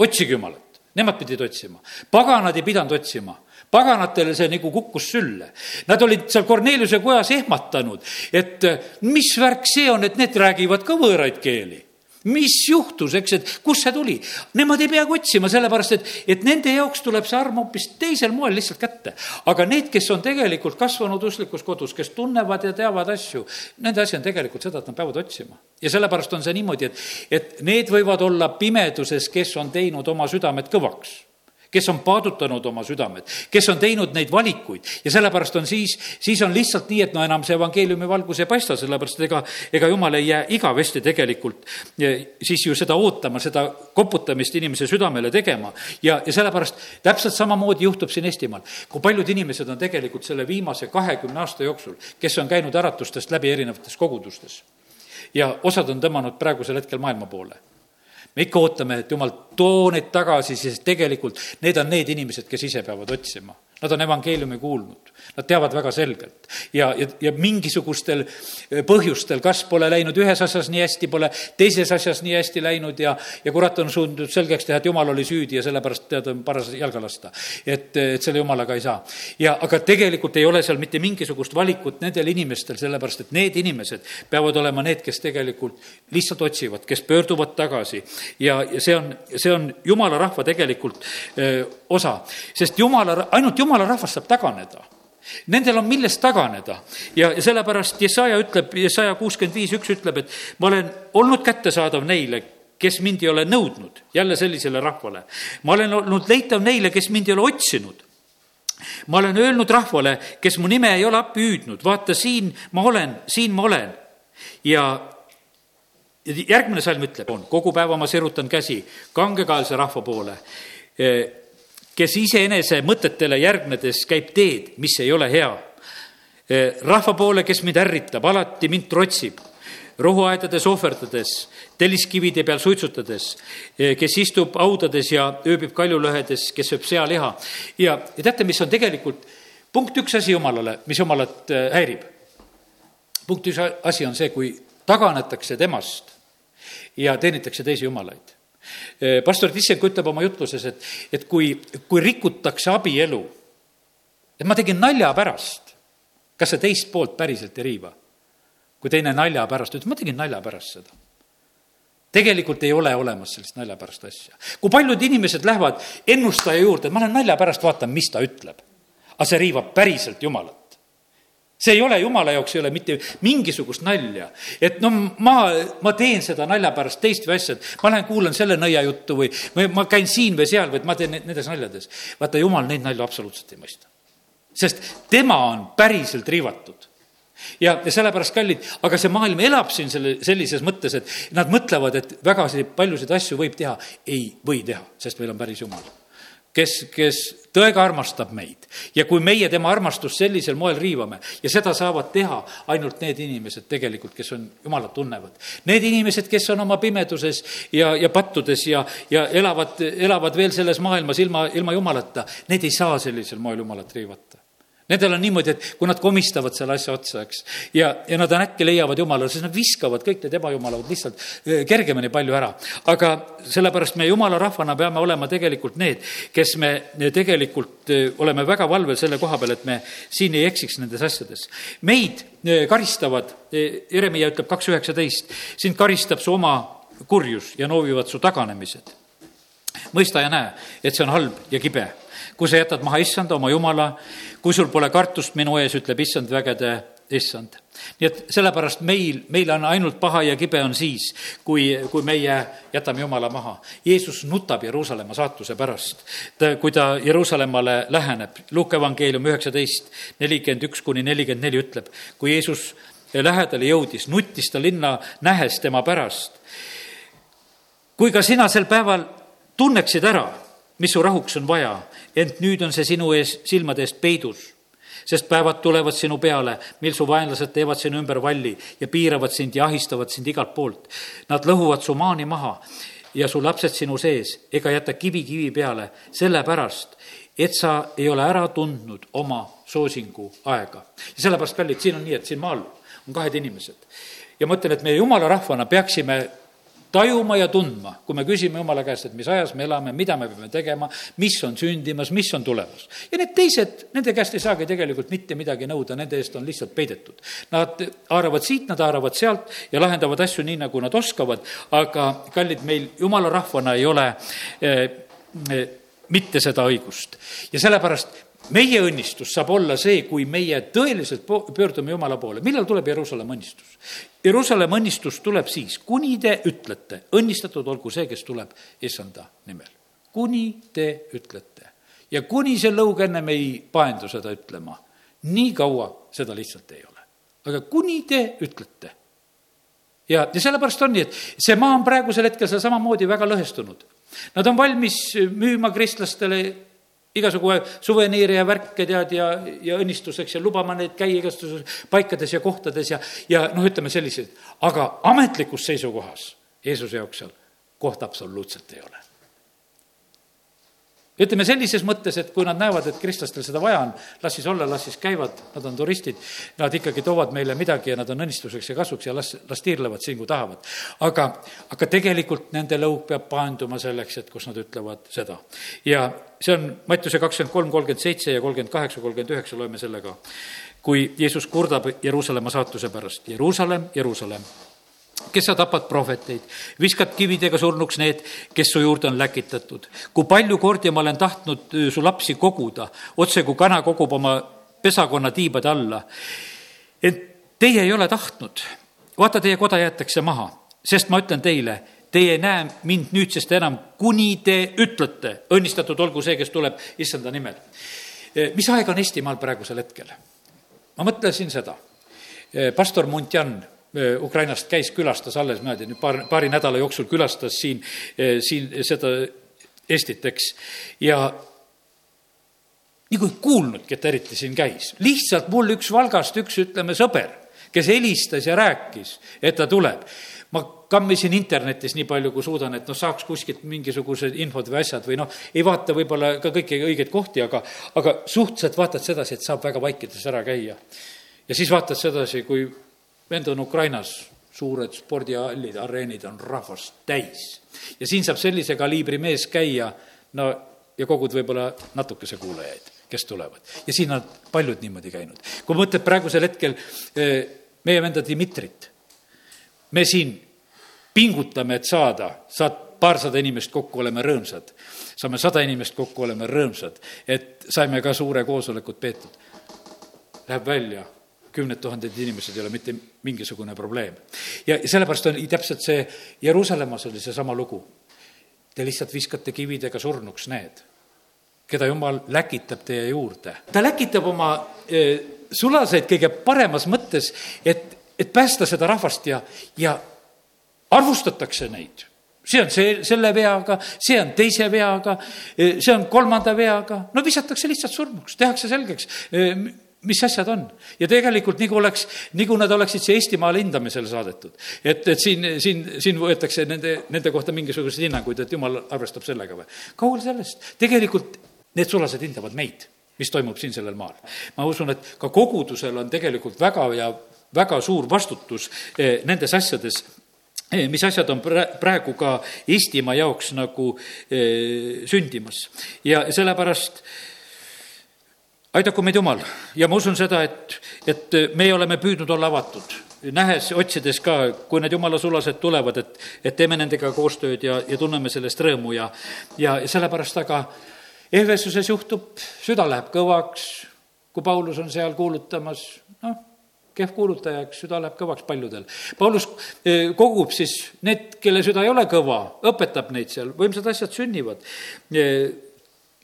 otsige Jumalat. Nemad pidid otsima, paganad ei pidanud otsima paganatele see nagu kukkus sülle. Nad olid seal Korneliuse kojas ehmatanud, et mis värk see on, et need räägivad ka võõraid keeli mis juhtus, eks, et kust see tuli? Nemad ei peagi otsima, sellepärast et, et nende jaoks tuleb see arm hoopis teisel moel lihtsalt kätte. aga need, kes on tegelikult kasvanud usklikus kodus, kes tunnevad ja teavad asju, nende asi on tegelikult seda, et nad peavad otsima. ja sellepärast on see niimoodi, et, et need võivad olla pimeduses, kes on teinud oma südamed kõvaks kes on paadutanud oma südamed, kes on teinud neid valikuid ja sellepärast on siis, siis on lihtsalt nii, et no enam see evangeeliumi valgus ei paista, sellepärast et ega, ega jumal ei jää igavesti tegelikult siis ju seda ootama, seda koputamist inimese südamele tegema. ja, ja sellepärast täpselt samamoodi juhtub siin Eestimaal. kui paljud inimesed on tegelikult selle viimase kahekümne aasta jooksul, kes on käinud äratustest läbi erinevates kogudustes ja osad on tõmmanud praegusel hetkel maailma poole me ikka ootame, et jumal, too neid tagasi, sest tegelikult need on need inimesed, kes ise peavad otsima. Nad on evangeeliumi kuulnud, nad teavad väga selgelt ja, ja, ja mingisugustel eh, põhjustel, kas pole läinud ühes asjas nii hästi, pole teises asjas nii hästi läinud ja, ja kurat on suutnud selgeks teha, et jumal oli süüdi ja sellepärast tead, on paras jalga lasta. et, et selle jumalaga ei saa. ja aga tegelikult ei ole seal mitte mingisugust valikut nendel inimestel, sellepärast et need inimesed peavad olema need, kes tegelikult lihtsalt otsivad, kes pöörduvad tagasi ja, ja see on, see on jumala rahva tegelikult öö, eh, osa, sest jumala, ainult jumal jumala rahvas saab taganeda. Nendel on millest taganeda ja, ja sellepärast Jesaja ütleb, Jesaja kuuskümmend viis üks ütleb, et ma olen olnud kättesaadav neile, kes mind ei ole nõudnud, jälle sellisele rahvale. ma olen olnud leitav neile, kes mind ei ole otsinud ma olen öelnud rahvale, kes mu nime ei ole appi hüüdnud, vaata siin ma olen, siin ma olen. ja järgmine salm ütleb, kogu päeva ma sirutan käsi kangekaelse rahva poole kes iseenese mõtetele järgnedes käib teed, mis ei ole hea. rahva poole, kes mind ärritab, alati mind trotsib, rohuaedades ohverdades, telliskivide peal suitsutades, kes istub haudades ja ööbib kaljulõhedes, kes sööb sealiha. ja, ja teate, mis on tegelikult punkt üks asi jumalale, mis jumalat äh, häirib. punkt üks asi on see, kui taganetakse temast ja teenitakse teisi jumalaid Eh, pastor Tissenko ütleb oma jutluses, et, et kui, kui rikutakse abielu, et ma tegin nalja pärast, kas see teist poolt päriselt ei riiva? kui teine nalja pärast ütleb, ma tegin nalja pärast seda tegelikult ei ole olemas sellist naljapärast asja. kui paljud inimesed lähevad ennustaja juurde, ma lähen nalja pärast, vaatan, mis ta ütleb. aga see riivab päriselt Jumalat see ei ole jumala jaoks, ei ole mitte mingisugust nalja. et no ma, ma teen seda nalja pärast teist või asja, et ma lähen kuulan selle nõiajuttu või, või ma käin siin või seal või et ma teen nendes naljades. vaata, jumal neid nalju absoluutselt ei mõista. sest tema on päriselt riivatud ja, ja sellepärast, kallid, aga see maailm elab siin selle, sellises mõttes, et nad mõtlevad, et väga paljusid asju võib teha. ei või teha, sest meil on päris jumal kes, kes tõega armastab meid ja kui meie tema armastust sellisel moel riivame ja seda saavad teha ainult need inimesed tegelikult, kes on Jumalat tunnevad. Need inimesed, kes on oma pimeduses ja, ja pattudes ja, ja elavad, elavad veel selles maailmas ilma, ilma Jumalata, need ei saa sellisel moel Jumalat riivata. Nendel on niimoodi, et kui nad komistavad selle asja otsa, eks, ja, ja nad äkki leiavad jumala, siis nad viskavad kõik need ebajumalad lihtsalt kergemini palju ära. aga sellepärast me jumala rahvana peame olema tegelikult need, kes me tegelikult oleme väga valvel selle koha peal, et me siin ei eksiks nendes asjades. meid karistavad, Jeremiah ütleb kaks üheksateist, sind karistab su oma kurjus ja noovivad su taganemised. mõista ja näe, et see on halb ja kibe kui sa jätad maha issanda, oma jumala, kui sul pole kartust minu ees, ütleb issand vägede issand. nii et sellepärast meil, meil on ainult paha ja kibe on siis, kui, kui meie jätame Jumala maha. Jeesus nutab Jeruusalemma saatuse pärast. kui ta Jeruusalemmale läheneb, Luuke evangeelium üheksateist, nelikümmend üks kuni nelikümmend neli ütleb, kui Jeesus lähedale jõudis, nuttis ta linna nähes tema pärast. kui ka sina sel päeval tunneksid ära, mis su rahuks on vaja, ent nüüd on see sinu ees, silmade eest peidus. sest päevad tulevad sinu peale, mil su vaenlased teevad sinu ümber valli ja piiravad sind ja ahistavad sind igalt poolt. Nad lõhuvad su maani maha ja su lapsed sinu sees ega jäta kivi kivi peale, sellepärast, et sa ei ole ära tundnud oma soosingu aega. ja sellepärast, kallid, siin on nii, et siin maal on kahed inimesed. ja ma ütlen, et meie jumala rahvana peaksime tajuma ja tundma, kui me küsime Jumala käest, et mis ajas me elame, mida me peame tegema, mis on sündimas, mis on tulemas. ja need teised, nende käest ei saagi tegelikult mitte midagi nõuda, nende eest on lihtsalt peidetud. Nad haaravad siit, nad haaravad sealt ja lahendavad asju nii, nagu nad oskavad, aga kallid, meil jumala rahvana ei ole eh, eh, mitte seda õigust. ja sellepärast meie õnnistus saab olla see, kui meie tõeliselt pöördume Jumala poole. millal tuleb Jeruusalemma õnnistus? Jeruusalemma õnnistus tuleb siis, kuni te ütlete, õnnistatud olgu see, kes tuleb issanda nimel. kuni te ütlete. ja kuni see lõug ennem ei paendu seda ütlema, nii kaua seda lihtsalt ei ole. aga kuni te ütlete ja, ja sellepärast on nii, et see maa on praegusel hetkel seal samamoodi väga lõhestunud. Nad on valmis müüma kristlastele igasugu suveniire ja värke tead ja, ja õnnistuseks ja lubama neid käia igasugustes paikades ja kohtades ja, ja noh, ütleme selliseid, aga ametlikus seisukohas Jeesuse jaoks seal kohta absoluutselt ei ole ütleme sellises mõttes, et kui nad näevad, et kristlastel seda vaja on, las siis olla, las siis käivad, nad on turistid, nad ikkagi toovad meile midagi ja nad on õnnistuseks ja kasuks ja las, las tiirlevad siin, kui tahavad. aga, aga tegelikult nende lõug peab paanduma selleks, et kus nad ütlevad seda. ja see on Mattiuse kakskümmend kolm, kolmkümmend seitse ja kolmkümmend kaheksa, kolmkümmend üheksa, loeme selle ka. kui Jeesus kurdab Jeruusalemma saatuse pärast, Jeruusalemm, Jeruusalemm kes sa tapad prohveteid, viskad kividega surnuks need, kes su juurde on läkitatud. kui palju kordi ma olen tahtnud äh, su lapsi koguda, otse kui kana kogub oma pesakonna tiibade alla. ent teie ei ole tahtnud. vaata, teie koda jäetakse maha, sest ma ütlen teile, teie ei näe mind nüüdsest enam, kuni te ütlete, õnnistatud olgu see, kes tuleb issanda nimel. Äh, mis aeg on Eestimaal praegusel hetkel? ma mõtlesin seda. Äh, pastor Muntjan Ukrainast käis, külastas alles niimoodi, nüüd paar, paari nädala jooksul külastas siin, siin seda Eestit, eks, ja nagu ei kuulnudki, et ta eriti siin käis. lihtsalt mul üks Valgast üks, ütleme, sõber, kes helistas ja rääkis, et ta tuleb. ma kammisin internetis nii palju, kui suudan, et noh, saaks kuskilt mingisugused infod või asjad või noh, ei vaata võib-olla ka kõiki õigeid kohti, aga, aga suhteliselt vaatad sedasi, et saab väga vaikides ära käia. ja siis vaatad sedasi, kui vend on Ukrainas, suured spordihallid, areenid on rahvast täis. ja siin saab sellise kaliibri mees käia, no ja kogud võib-olla natukese kuulajaid, kes tulevad. ja siin on paljud niimoodi käinud. kui mõtled praegusel hetkel eh, meie venda Dmitrit, me siin pingutame, et saada, saad paarsada inimest kokku, oleme rõõmsad. saame sada inimest kokku, oleme rõõmsad, et saime ka suure koosolekut peetud. Läheb välja kümned tuhanded inimesed ei ole mitte mingisugune probleem. ja sellepärast on täpselt see, Jeruusalemmas oli seesama lugu. Te lihtsalt viskate kividega surnuks need, keda jumal läkitab teie juurde. ta läkitab oma e, sulaseid kõige paremas mõttes, et, et päästa seda rahvast ja, ja arvustatakse neid see on see, selle veaga, see on teise veaga, e, see on kolmanda veaga, no visatakse lihtsalt surnuks, tehakse selgeks e, mis asjad on. ja tegelikult nagu oleks, nagu nad oleksid siia Eestimaale hindamisele saadetud. et, et siin, siin, siin võetakse nende, nende kohta mingisuguseid hinnanguid, et jumal arvestab sellega või. kaugel sellest, tegelikult need sulased hindavad meid, mis toimub siin sellel maal. ma usun, et ka kogudusel on tegelikult väga ja väga suur vastutus eh, nendes asjades, eh, mis asjad on praegu ka Eestimaa jaoks nagu eh, sündimas ja sellepärast aidaku meid Jumal ja ma usun seda, et, et meie oleme püüdnud olla avatud, nähes, otsides ka, kui need jumala sulased tulevad, et, et teeme nendega koostööd ja, ja tunneme sellest rõõmu ja, ja sellepärast aga Ehvesuses juhtub, süda läheb kõvaks, kui Paulus on seal kuulutamas, noh, kehv kuulutaja, eks süda läheb kõvaks paljudel. Paulus eh, kogub siis need, kelle süda ei ole kõva, õpetab neid seal, võimsad asjad sünnivad. Eh,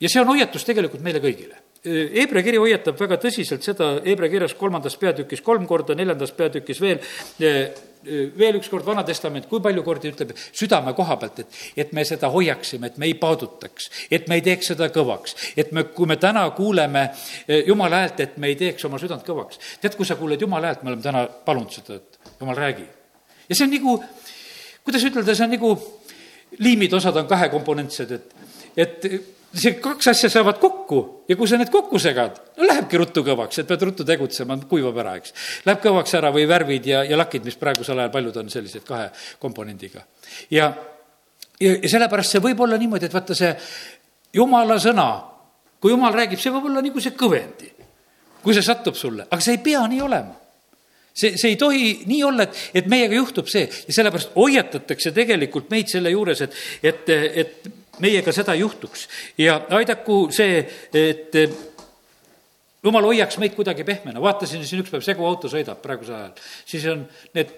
ja see on hoiatus tegelikult meile kõigile Hebra kiri hoiatab väga tõsiselt seda, Hebra kirjas kolmandas peatükis kolm korda, neljandas peatükis veel, veel üks kord Vana Testament, kui palju kordi ütleb südame koha pealt, et, et me seda hoiaksime, et me ei paadutaks, et me ei teeks seda kõvaks. et me, kui me täna kuuleme Jumala häält, et me ei teeks oma südant kõvaks. tead, kui sa kuuled Jumala häält, me oleme täna palunud seda, et Jumal, räägi. ja see on nagu, kuidas ütelda, see on nagu liimid, osad on kahekomponentsed, et, et see kaks asja saavad kokku ja kui sa need kokku segad, no lähebki ruttu kõvaks, et pead ruttu tegutsema, kuivab ära, eks. Läheb kõvaks ära või värvid ja, ja lakid, mis praegusel ajal paljud on sellised kahe komponendiga. ja, ja, ja sellepärast see võib olla niimoodi, et vaata see jumala sõna, kui jumal räägib, see võib olla nagu see kõvendi, kui see satub sulle, aga see ei pea nii olema see, see ei tohi nii olla, et, et meiega juhtub see ja sellepärast hoiatatakse tegelikult meid selle juures, et, et, et meiega seda juhtuks ja aidaku see, et jumal hoiaks meid kuidagi pehmena, vaatasin siin üks päev, seguauto sõidab praegusel ajal, siis on need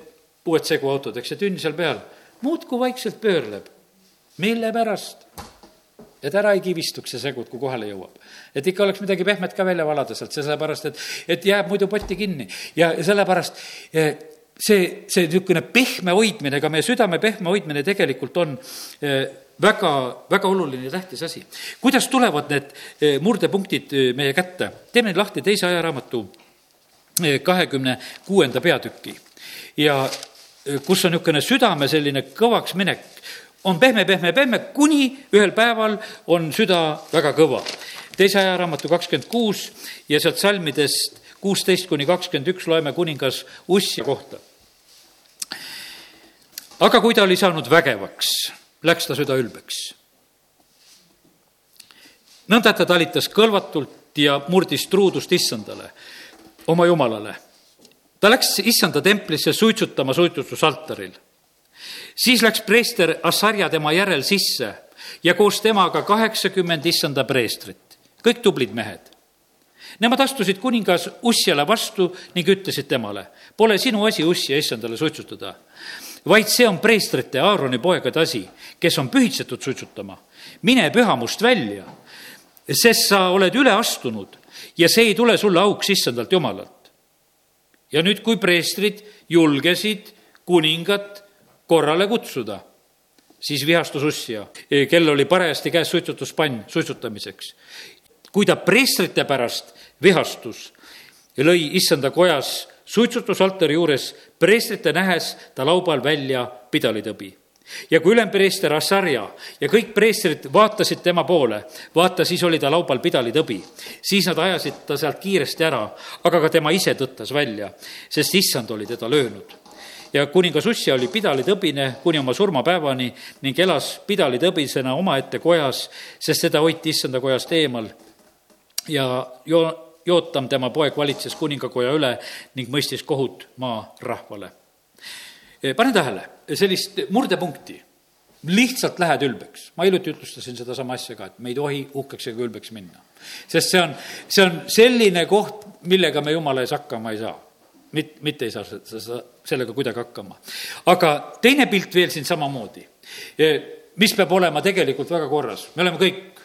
uued seguautod, eks, ja tünn seal peal, muudkui vaikselt pöörleb. mille pärast? et ära ei kivistuks see segud, kui kohale jõuab. et ikka oleks midagi pehmet ka välja valada sealt, sellepärast et, et jääb muidu potti kinni ja, ja sellepärast eh, see, see niisugune pehme hoidmine, ka meie südame pehme hoidmine tegelikult on eh, väga, väga oluline ja tähtis asi. kuidas tulevad need eh, murdepunktid meie kätte? teeme lahti teise ajaraamatu kahekümne kuuenda peatüki ja kus on niisugune südame selline kõvaks minek, on pehme, pehme, pehme, kuni ühel päeval on süda väga kõva. teise ajaraamatu kakskümmend kuus ja sealt salmidest kuusteist kuni kakskümmend üks loeme kuningas Ussi kohta. aga kui ta oli saanud vägevaks, läks ta süda ülbeks. nõnda ta talitas kõlvatult ja murdis truudust issandale, oma jumalale. ta läks issanda templisse suitsutama suitsutusaltaril siis läks preester Assarja tema järel sisse ja koos temaga kaheksakümmend issanda preestrit, kõik tublid mehed. Nemad astusid kuningas Ussjale vastu ning ütlesid temale, pole sinu asi Ussja issandale suitsutada, vaid see on preestrite Aaroni poegade asi, kes on pühitsetud suitsutama. mine pühamust välja, sest sa oled üle astunud ja see ei tule sulle auks issandalt jumalalt. ja nüüd, kui preestrid julgesid kuningat korrale kutsuda. siis vihastus Ussia, kel oli parajasti käes suitsutuspann suitsutamiseks. kui ta preestrite pärast vihastus, lõi issanda kojas suitsutusaltari juures preestrite nähes ta laubal välja pidalitõbi ja kui ülempreester Assarja ja kõik preestrid vaatasid tema poole, vaata, siis oli ta laubal pidalitõbi. siis nad ajasid ta sealt kiiresti ära, aga ka tema ise tõttas välja, sest issand oli teda löönud ja kuningas Ussia oli pidalitõbine kuni oma surmapäevani ning elas pidalitõbisena omaette kojas, sest seda hoiti issanda kojast eemal. ja jo-, Jootam, tema poeg, valitses kuningakoja üle ning mõistis kohut maa rahvale. Eh, pane tähele, sellist murdepunkti lihtsalt lähed ülbeks. ma hiljuti jutlustasin sedasama asja ka, et me ei tohi uhkeks ega ülbeks minna. sest see on, see on selline koht, millega me jumala ees hakkama ei saa mit-, mitte ei saa sa sellega kuidagi hakkama. aga teine pilt veel siin samamoodi, e, mis peab olema tegelikult väga korras, me oleme kõik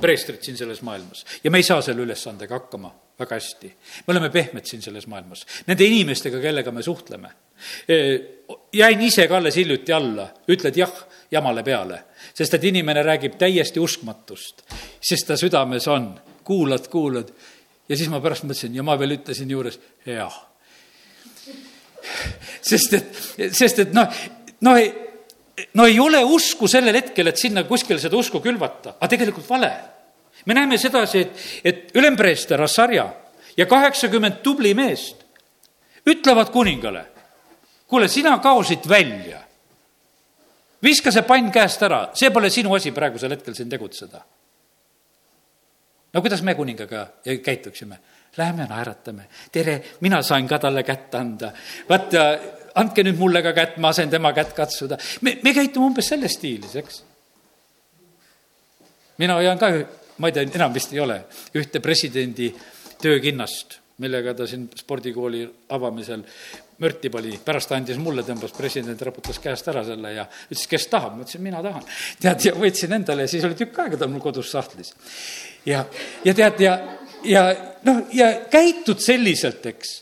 preestrid siin selles maailmas ja me ei saa selle ülesandega hakkama väga hästi. me oleme pehmed siin selles maailmas, nende inimestega, kellega me suhtleme. Jäin ise ka alles hiljuti alla, ütled jah jamale peale, sest et inimene räägib täiesti uskmatust, sest ta südames on, kuulad, kuulad. Ja siis ma pärast mõtlesin ja ma veel ütlesin juures, jah sest et, sest et noh, no ei, no ei ole usku sellel hetkel, et sinna kuskile seda usku külvata, aga tegelikult vale. Me näeme sedasi, et, et ülempreester Assarja ja kaheksakümmend tubli meest ütlevad kuningale, kuule, sina kao siit välja. viska see pann käest ära, see pole sinu asi praegusel hetkel siin tegutseda. no kuidas me kuningaga käituksime? Lähme naeratame, tere, mina sain ka talle kätt anda. vaata, andke nüüd mulle ka kätt, ma lasen tema kätt katsuda. me, me käitume umbes selles stiilis, eks. mina hoian ka, ma ei tea, enam vist ei ole, ühte presidendi töökinnast, millega ta siin spordikooli avamisel mürti pani, pärast ta andis mulle, tõmbas president, raputas käest ära selle ja ütles, kes tahab, ma ütlesin, mina tahan. tead, ja võtsin endale ja siis oli tükk aega ta mul kodus sahtlis. ja, ja tead, ja ja noh, ja käitud selliselt, eks.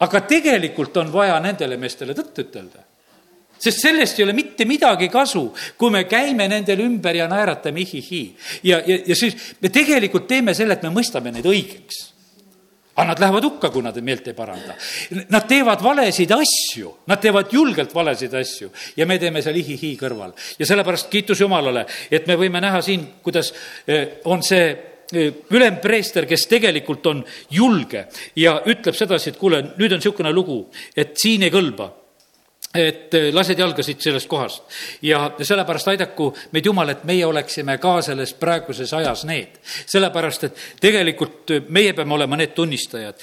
aga tegelikult on vaja nendele meestele tõtt ütelda. Sest sellest ei ole mitte midagi kasu, kui me käime nendel ümber ja naeratame ihihi. ja, ja, ja siis me tegelikult teeme selle, et me mõistame neid õigeks aga nad lähevad hukka, kui nad meelt ei paranda. Nad teevad valesid asju, nad teevad julgelt valesid asju ja me teeme seal ihihi kõrval. ja sellepärast kiitus Jumalale, et me võime näha siin, kuidas eh, on see ülempreester, kes tegelikult on julge ja ütleb sedasi, et kuule, nüüd on niisugune lugu, et siin ei kõlba et lased jalgasid sellest kohast ja sellepärast aidaku meid Jumal, et meie oleksime ka selles praeguses ajas need. sellepärast, et tegelikult meie peame olema need tunnistajad.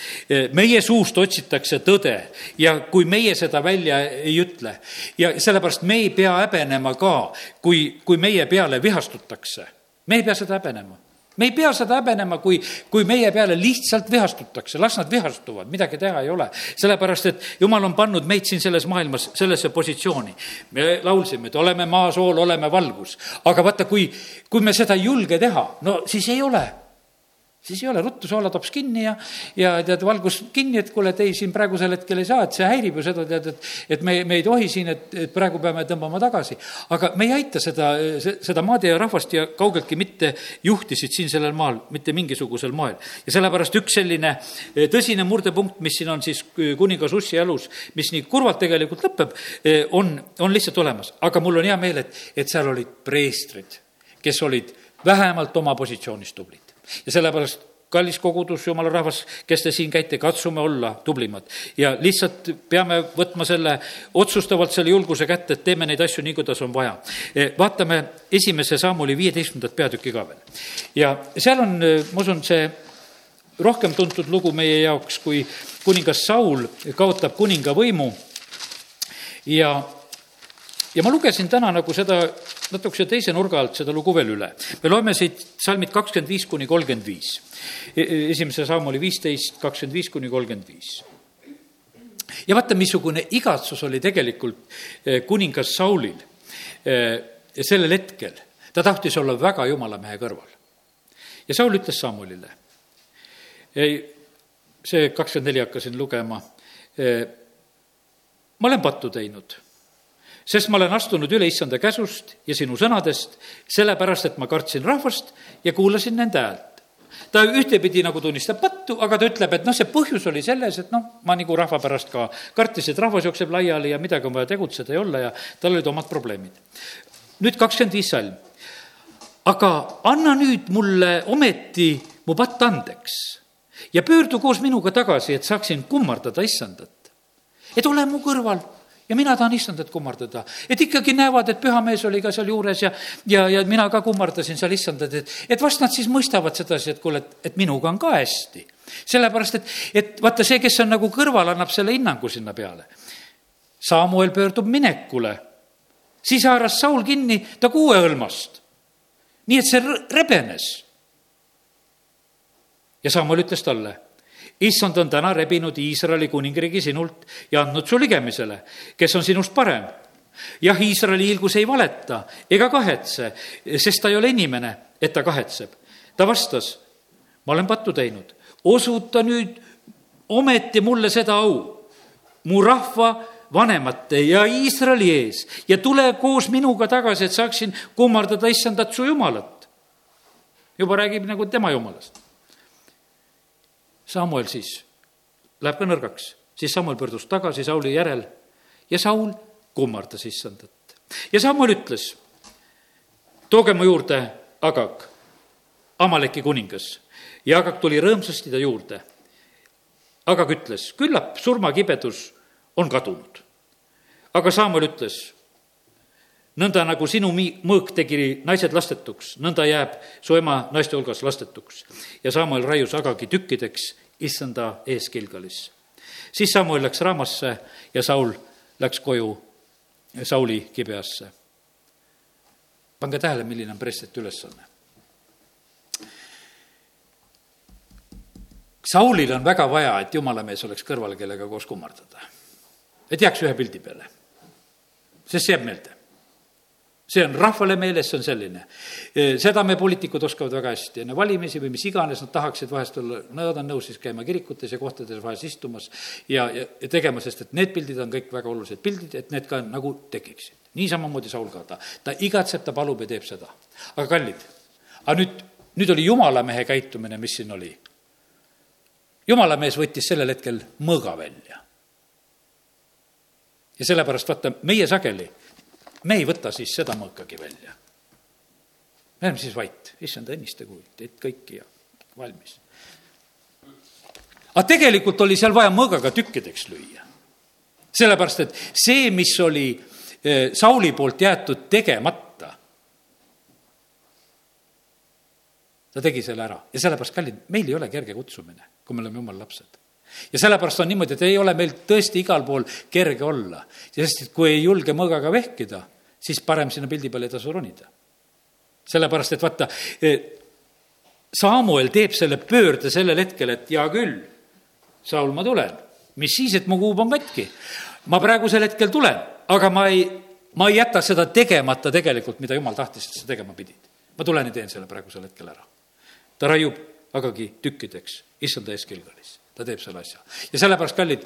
meie suust otsitakse tõde ja kui meie seda välja ei ütle ja sellepärast me ei pea häbenema ka, kui, kui meie peale vihastutakse. me ei pea seda häbenema me ei pea seda häbenema, kui, kui meie peale lihtsalt vihastutakse, las nad vihastuvad, midagi teha ei ole. sellepärast, et jumal on pannud meid siin selles maailmas sellesse positsiooni. me laulsime, et oleme maasool, oleme valgus. aga vaata, kui, kui me seda ei julge teha, no siis ei ole siis ei ole, ruttu soolatops kinni ja, ja tead, valgus kinni, et kuule, et ei, siin praegusel hetkel ei saa, et see häirib ju seda, tead, et, et me, me ei tohi siin, et, et praegu peame tõmbama tagasi. aga me ei aita seda, seda maad ja rahvast ja kaugeltki mitte juhtisid siin sellel maal mitte mingisugusel moel. ja sellepärast üks selline eh, tõsine murdepunkt, mis siin on siis kuningas Ussi elus, mis nii kurvalt tegelikult lõpeb, eh, on, on lihtsalt olemas. aga mul on hea meel, et, et seal olid preestrid, kes olid vähemalt oma positsioonis tublid ja sellepärast kallis kogudus, jumala rahvas, kes te siin käite, katsume olla tublimad. ja lihtsalt peame võtma selle, otsustavalt selle julguse kätte, et teeme neid asju nii, kuidas on vaja. E, vaatame esimese sammuli viieteistkümnendat peatükki ka veel. ja seal on, e, ma usun, see rohkem tuntud lugu meie jaoks, kui kuningas Saul kaotab kuninga võimu ja ja ma lugesin täna nagu seda natukese teise nurga alt seda lugu veel üle. me loeme siit salmid kakskümmend viis kuni kolmkümmend viis. E, e, esimese samm oli viisteist, kakskümmend viis kuni kolmkümmend viis. ja vaata, missugune igatsus oli tegelikult e, kuningas Saulil sellel hetkel. ta tahtis olla väga jumala mehe kõrval. ja Saul ütles Samulile, see kakskümmend neli hakkasin lugema, ma olen pattu teinud sest ma olen astunud üle issanda käsust ja sinu sõnadest, sellepärast et ma kartsin rahvast ja kuulasin nende häält. ta ühtepidi nagu tunnistab pattu, aga ta ütleb, et noh, see põhjus oli selles, et noh, ma nagu rahva pärast ka kartis, et rahvas jookseb laiali ja midagi on vaja tegutseda ja olla ja tal olid omad probleemid. nüüd kakskümmend viis salm. aga anna nüüd mulle ometi mu patt andeks ja pöördu koos minuga tagasi, et saaksin kummardada issandat. et ole mu kõrval ja mina tahan issandat kummardada. et ikkagi näevad, et püha mees oli ka seal juures ja, ja, ja mina ka kummardasin seal issandat, et, et vast nad siis mõistavad sedasi, et kuule, et, et minuga on ka hästi. sellepärast, et, et vaata, see, kes on nagu kõrval, annab selle hinnangu sinna peale. Samuel pöördub minekule, siis haaras Saul kinni ta kuuehõlmast. nii et see rebenes. ja Samuel ütles talle issand on täna rebinud Iisraeli kuningriigi sinult ja andnud su ligemisele, kes on sinust parem. jah, Iisraeli hiilgus ei valeta ega kahetse, sest ta ei ole inimene, et ta kahetseb. ta vastas, ma olen pattu teinud, osuta nüüd ometi mulle seda au, mu rahva vanemate ja Iisraeli ees ja tule koos minuga tagasi, et saaksin kummardada issandat su jumalat. juba räägib nagu tema jumalast Samuel siis läheb ka nõrgaks, siis Samuel pöördus tagasi Sauli järel ja Saul kummardas issandat. ja Samuel ütles, tooge mu juurde Agag, Amaleki kuningas. ja Agag tuli rõõmsasti ta juurde. Agag ütles, küllap surmakibedus on kadunud. aga Samuel ütles, nõnda nagu sinu mõõk tegi naised lastetuks, nõnda jääb su ema naiste hulgas lastetuks. ja Samuel raius Agagi tükkideks issanda ees Gilgalis. siis Samuel läks Raamasse ja Saul läks koju Sauli kibeasse. pange tähele, milline on preestete ülesanne. Saulil on väga vaja, et jumala mees oleks kõrval, kellega koos kummardada. et jääks ühe pildi peale. sest see jääb meelde see on rahvale meeles, see on selline. seda me poliitikud oskavad väga hästi, enne valimisi või mis iganes nad tahaksid vahest olla, nad on nõus siis käima kirikutes ja kohtades vahest istumas ja, ja, ja tegema, sest et need pildid on kõik väga olulised pildid, et need ka nagu tekiksid. nii samamoodi Saul ka, ta, ta igatseb, ta palub ja teeb seda. aga kallid, aga nüüd, nüüd oli jumala mehe käitumine, mis siin oli. jumala mees võttis sellel hetkel mõõga välja. ja sellepärast vaata, meie sageli me ei võta siis seda mõõkagi välja. me oleme siis vait, issand, õnnistagu teid kõiki ja valmis. aga tegelikult oli seal vaja mõõgaga tükkideks lüüa. sellepärast, et see, mis oli eh, Sauli poolt jäetud tegemata, ta tegi selle ära ja sellepärast, kallid, meil ei ole kerge kutsumine, kui me oleme jumala lapsed ja sellepärast on niimoodi, et ei ole meil tõesti igal pool kerge olla, sest kui ei julge mõõgaga vehkida, siis parem sinna pildi peale ei tasu ronida. sellepärast, et vaata, e, Samuel teeb selle pöörde sellel hetkel, et hea küll, Saul, ma tulen, mis siis, et mu kuub on katki. ma praegusel hetkel tulen, aga ma ei, ma ei jäta seda tegemata tegelikult, mida jumal tahtis, et sa tegema pidid. ma tulen ja teen selle praegusel hetkel ära. ta raiub agagi tükkideks, issanda ees Kilgalis, ta teeb selle asja. ja sellepärast, kallid,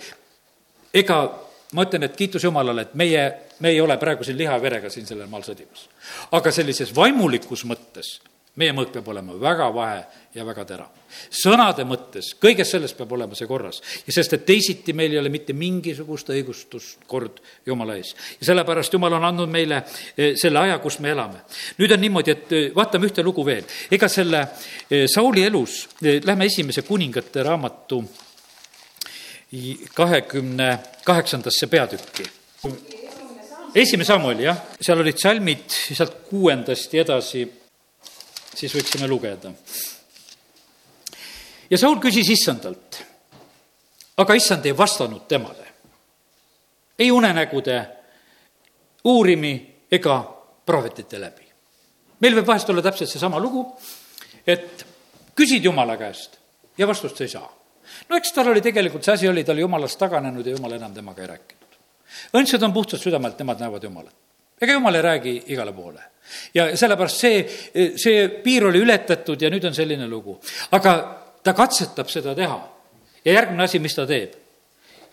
ega ma ütlen, et kiitus Jumalale, et meie, me ei ole praegu siin liha ja verega siin sellel maal sõdimas. aga sellises vaimulikus mõttes meie mõõk peab olema väga vahe ja väga terav. sõnade mõttes, kõiges selles peab olema see korras. ja sest, et teisiti meil ei ole mitte mingisugust õigustust kord Jumala ees. ja sellepärast Jumal on andnud meile eh, selle aja, kus me elame. nüüd on niimoodi, et eh, vaatame ühte lugu veel. ega selle eh, Sauli elus, lähme esimese kuningate raamatu kahekümne kaheksandasse peatükki esimene Samuel, jah, seal olid salmid sealt kuuendast ja edasi siis võiksime lugeda. ja Saul küsis issandalt, aga issand ei vastanud temale. ei unenägude uurimi ega prohvetite läbi. meil võib vahest olla täpselt seesama lugu, et küsid Jumala käest ja vastust ei saa. No eks tal oli tegelikult, see asi oli tal Jumalast taganenud ja Jumal enam temaga ei rääkinud. õndsad on puhtad südamelt, nemad näevad Jumalat. ega Jumal ei räägi igale poole ja sellepärast see, see piir oli ületatud ja nüüd on selline lugu. aga ta katsetab seda teha. ja järgmine asi, mis ta teeb,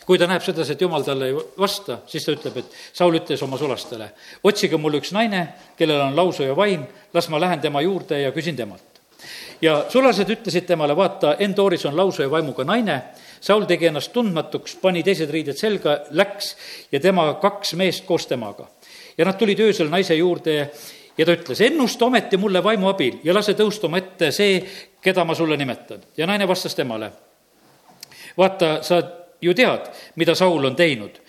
kui ta näeb sedasi, et jumal talle ei vasta, siis ta ütleb, et Saul ütles oma sulastele, otsige mulle üks naine, kellel on lausuja vaim, las ma lähen tema juurde ja küsin temalt. Ja sulased ütlesid temale, vaata, Endoris on lausuja vaimuga naine, Saul tegi ennast tundmatuks, pani teised riided selga, läks ja tema kaks meest koos temaga. ja nad tulid öösel naise juurde ja ta ütles, ennusta ometi mulle vaimu abil ja lase tõustuma ette see, keda ma sulle nimetan. ja naine vastas temale, vaata, sa ju tead, mida Saul on teinud,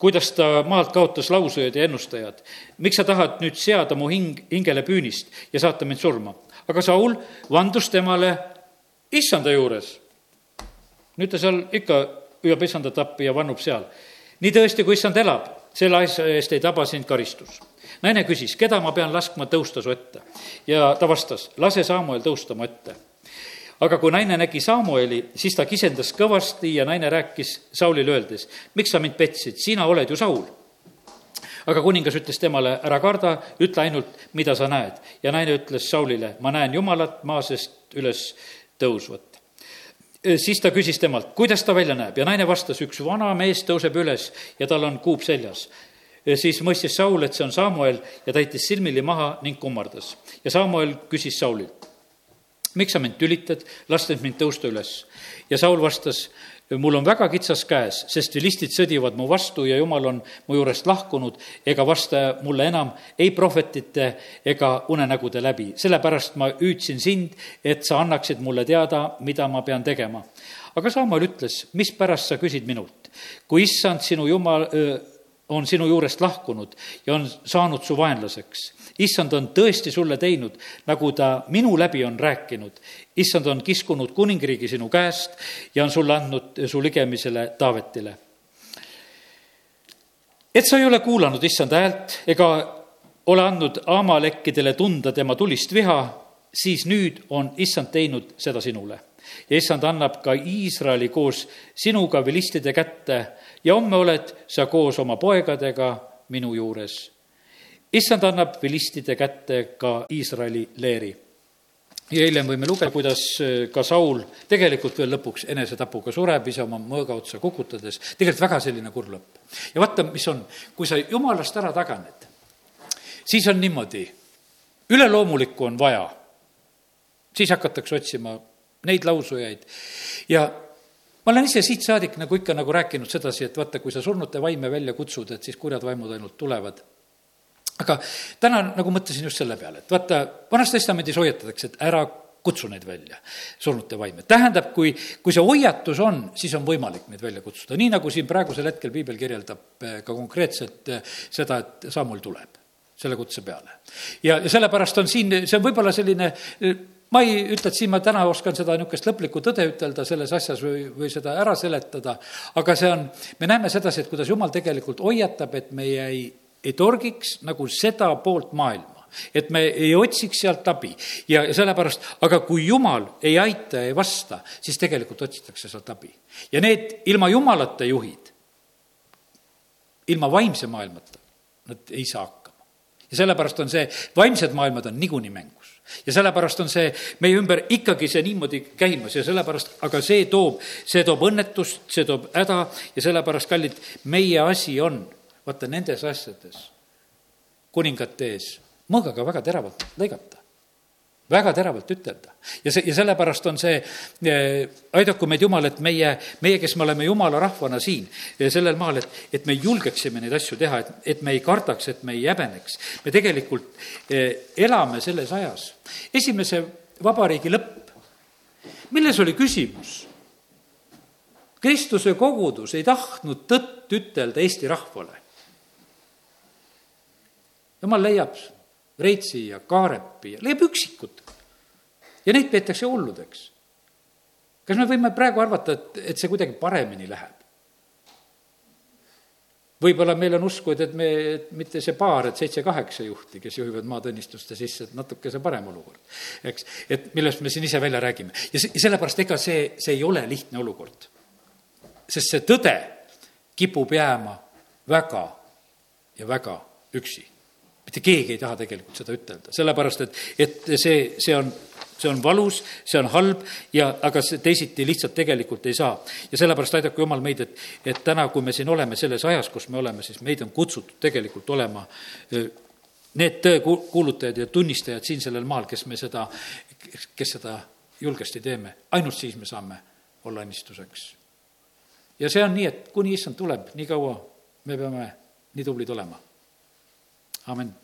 kuidas ta maalt kaotas lausujad ja ennustajad. miks sa tahad nüüd seada mu hing, hingele püünist ja saata mind surma? Aga Saul vandus temale issanda juures. nüüd ta seal ikka hüüab issandat appi ja vannub seal. nii tõesti, kui issand elab, selle asja eest ei taba sind karistus naine küsis, keda ma pean laskma tõusta su ette? ja ta vastas, lase Samuel tõusta mu ette. aga kui naine nägi Samueli, siis ta kisendas kõvasti ja naine rääkis Saulile öeldes, miks sa mind petsid, sina oled ju Saul aga kuningas ütles temale, ära karda, ütle ainult, mida sa näed. ja naine ütles Saulile, ma näen Jumalat maa seest üles tõusvat siis ta küsis temalt, kuidas ta välja näeb ja naine vastas, üks vana mees tõuseb üles ja tal on kuup seljas siis mõistis Saul, et see on Samuel ja täitis silmili maha ning kummardas. ja Samuel küsis Saulilt, miks sa mind tülitad, lastes mind tõusta üles. ja Saul vastas, mul on väga kitsas käes, sest vilistid sõdivad mu vastu ja jumal on mu juurest lahkunud ega vasta mulle enam ei prohvetite ega unenägude läbi. sellepärast ma hüüdsin sind, et sa annaksid mulle teada, mida ma pean tegema. aga Samuel ütles, mispärast sa küsid minult? kui issand sinu jumal, on sinu juurest lahkunud ja on saanud su vaenlaseks. Issand on tõesti sulle teinud, nagu ta minu läbi on rääkinud. issand on kiskunud kuningriigi sinu käest ja on sulle andnud su ligemisele Taavetile. et sa ei ole kuulanud issanda häält ega ole andnud Amalekkidele tunda tema tulist viha, siis nüüd on issand teinud seda sinule ja issand annab ka Iisraeli koos sinuga vilistide kätte ja homme oled sa koos oma poegadega minu juures. Issand annab vilistide kätte ka Iisraeli leeri. ja hiljem võime lugeda, kuidas äh, ka Saul tegelikult veel lõpuks enesetapuga sureb, ise oma mõõga otsa kukutades, tegelikult väga selline kurb lõpp. ja vaata, mis on, kui sa jumalast ära taganed, siis on niimoodi, üleloomulikku on vaja, siis hakatakse otsima neid lausujaid ja ma olen ise siit saadik nagu ikka nagu rääkinud sedasi, et vaata, kui sa surnute vaime välja kutsud, et siis kurjad vaimud ainult tulevad. Aga täna nagu mõtlesin just selle peale, et vaata, Vanas Testamendis hoiatatakse, et ära kutsu neid välja, surnute vaime. tähendab, kui, kui see hoiatus on, siis on võimalik neid välja kutsuda, nii nagu siin praegusel hetkel piibel kirjeldab eh, ka konkreetselt eh, seda, et Samuel tuleb selle kutse peale. ja, ja sellepärast on siin, see on võib-olla selline eh, ma ei ütle, et siin ma täna oskan seda niisugust lõplikku tõde ütelda selles asjas või, või seda ära seletada, aga see on, me näeme sedasi, et kuidas jumal tegelikult hoiatab, et meie ei, ei torgiks nagu seda poolt maailma. et me ei otsiks sealt abi ja sellepärast, aga kui Jumal ei aita ei vasta, siis tegelikult otsitakse sealt abi. ja need ilma Jumalata juhid, ilma vaimse maailmata, nad ei saa hakkama. ja sellepärast on see, vaimsed maailmad on niikuinii mängus ja sellepärast on see meie ümber ikkagi see niimoodi käimas ja sellepärast, aga see toob, see toob õnnetust, see toob häda ja sellepärast, kallid, meie asi on, vaata nendes asjades, kuningate ees, mõõgaga väga teravalt lõigata väga teravalt ütelda. ja see, ja sellepärast on see, eh, aidaku meid Jumal, et meie, meie, kes me oleme Jumala rahvana siin sellel maal, et, et me julgeksime neid asju teha, et, et me ei kardaks, et me ei häbeneks. me tegelikult eh, elame selles ajas. esimese vabariigi lõpp, milles oli küsimus? Kristuse kogudus ei tahtnud tõtt ütelda Eesti rahvale. Jumal leiab Reitsi ja Kaarepi ja leiab üksikud. ja neid peetakse hulludeks. kas me võime praegu arvata, et, et see kuidagi paremini läheb? võib-olla meil on usku, et, me, mitte see paar, et seitse-kaheksa juhti, kes juhivad maatunnistuste sisse, et natuke see parem olukord. eks, et millest me siin ise välja räägime. ja se-, sellepärast ega see, see ei ole lihtne olukord. sest see tõde kipub jääma väga ja väga üksi mitte keegi ei taha tegelikult seda ütelda, sellepärast et, et see, see on, see on valus, see on halb ja, aga see teisiti lihtsalt tegelikult ei saa. ja sellepärast aidaku Jumal meid, et, et täna, kui me siin oleme selles ajas, kus me oleme, siis meid on kutsutud tegelikult olema need tõekuulutajad ja tunnistajad siin sellel maal, kes me seda, kes seda julgesti teeme, ainult siis me saame olla õnnistuseks. ja see on nii, et kuni issand tuleb, nii kaua me peame nii tublid olema amen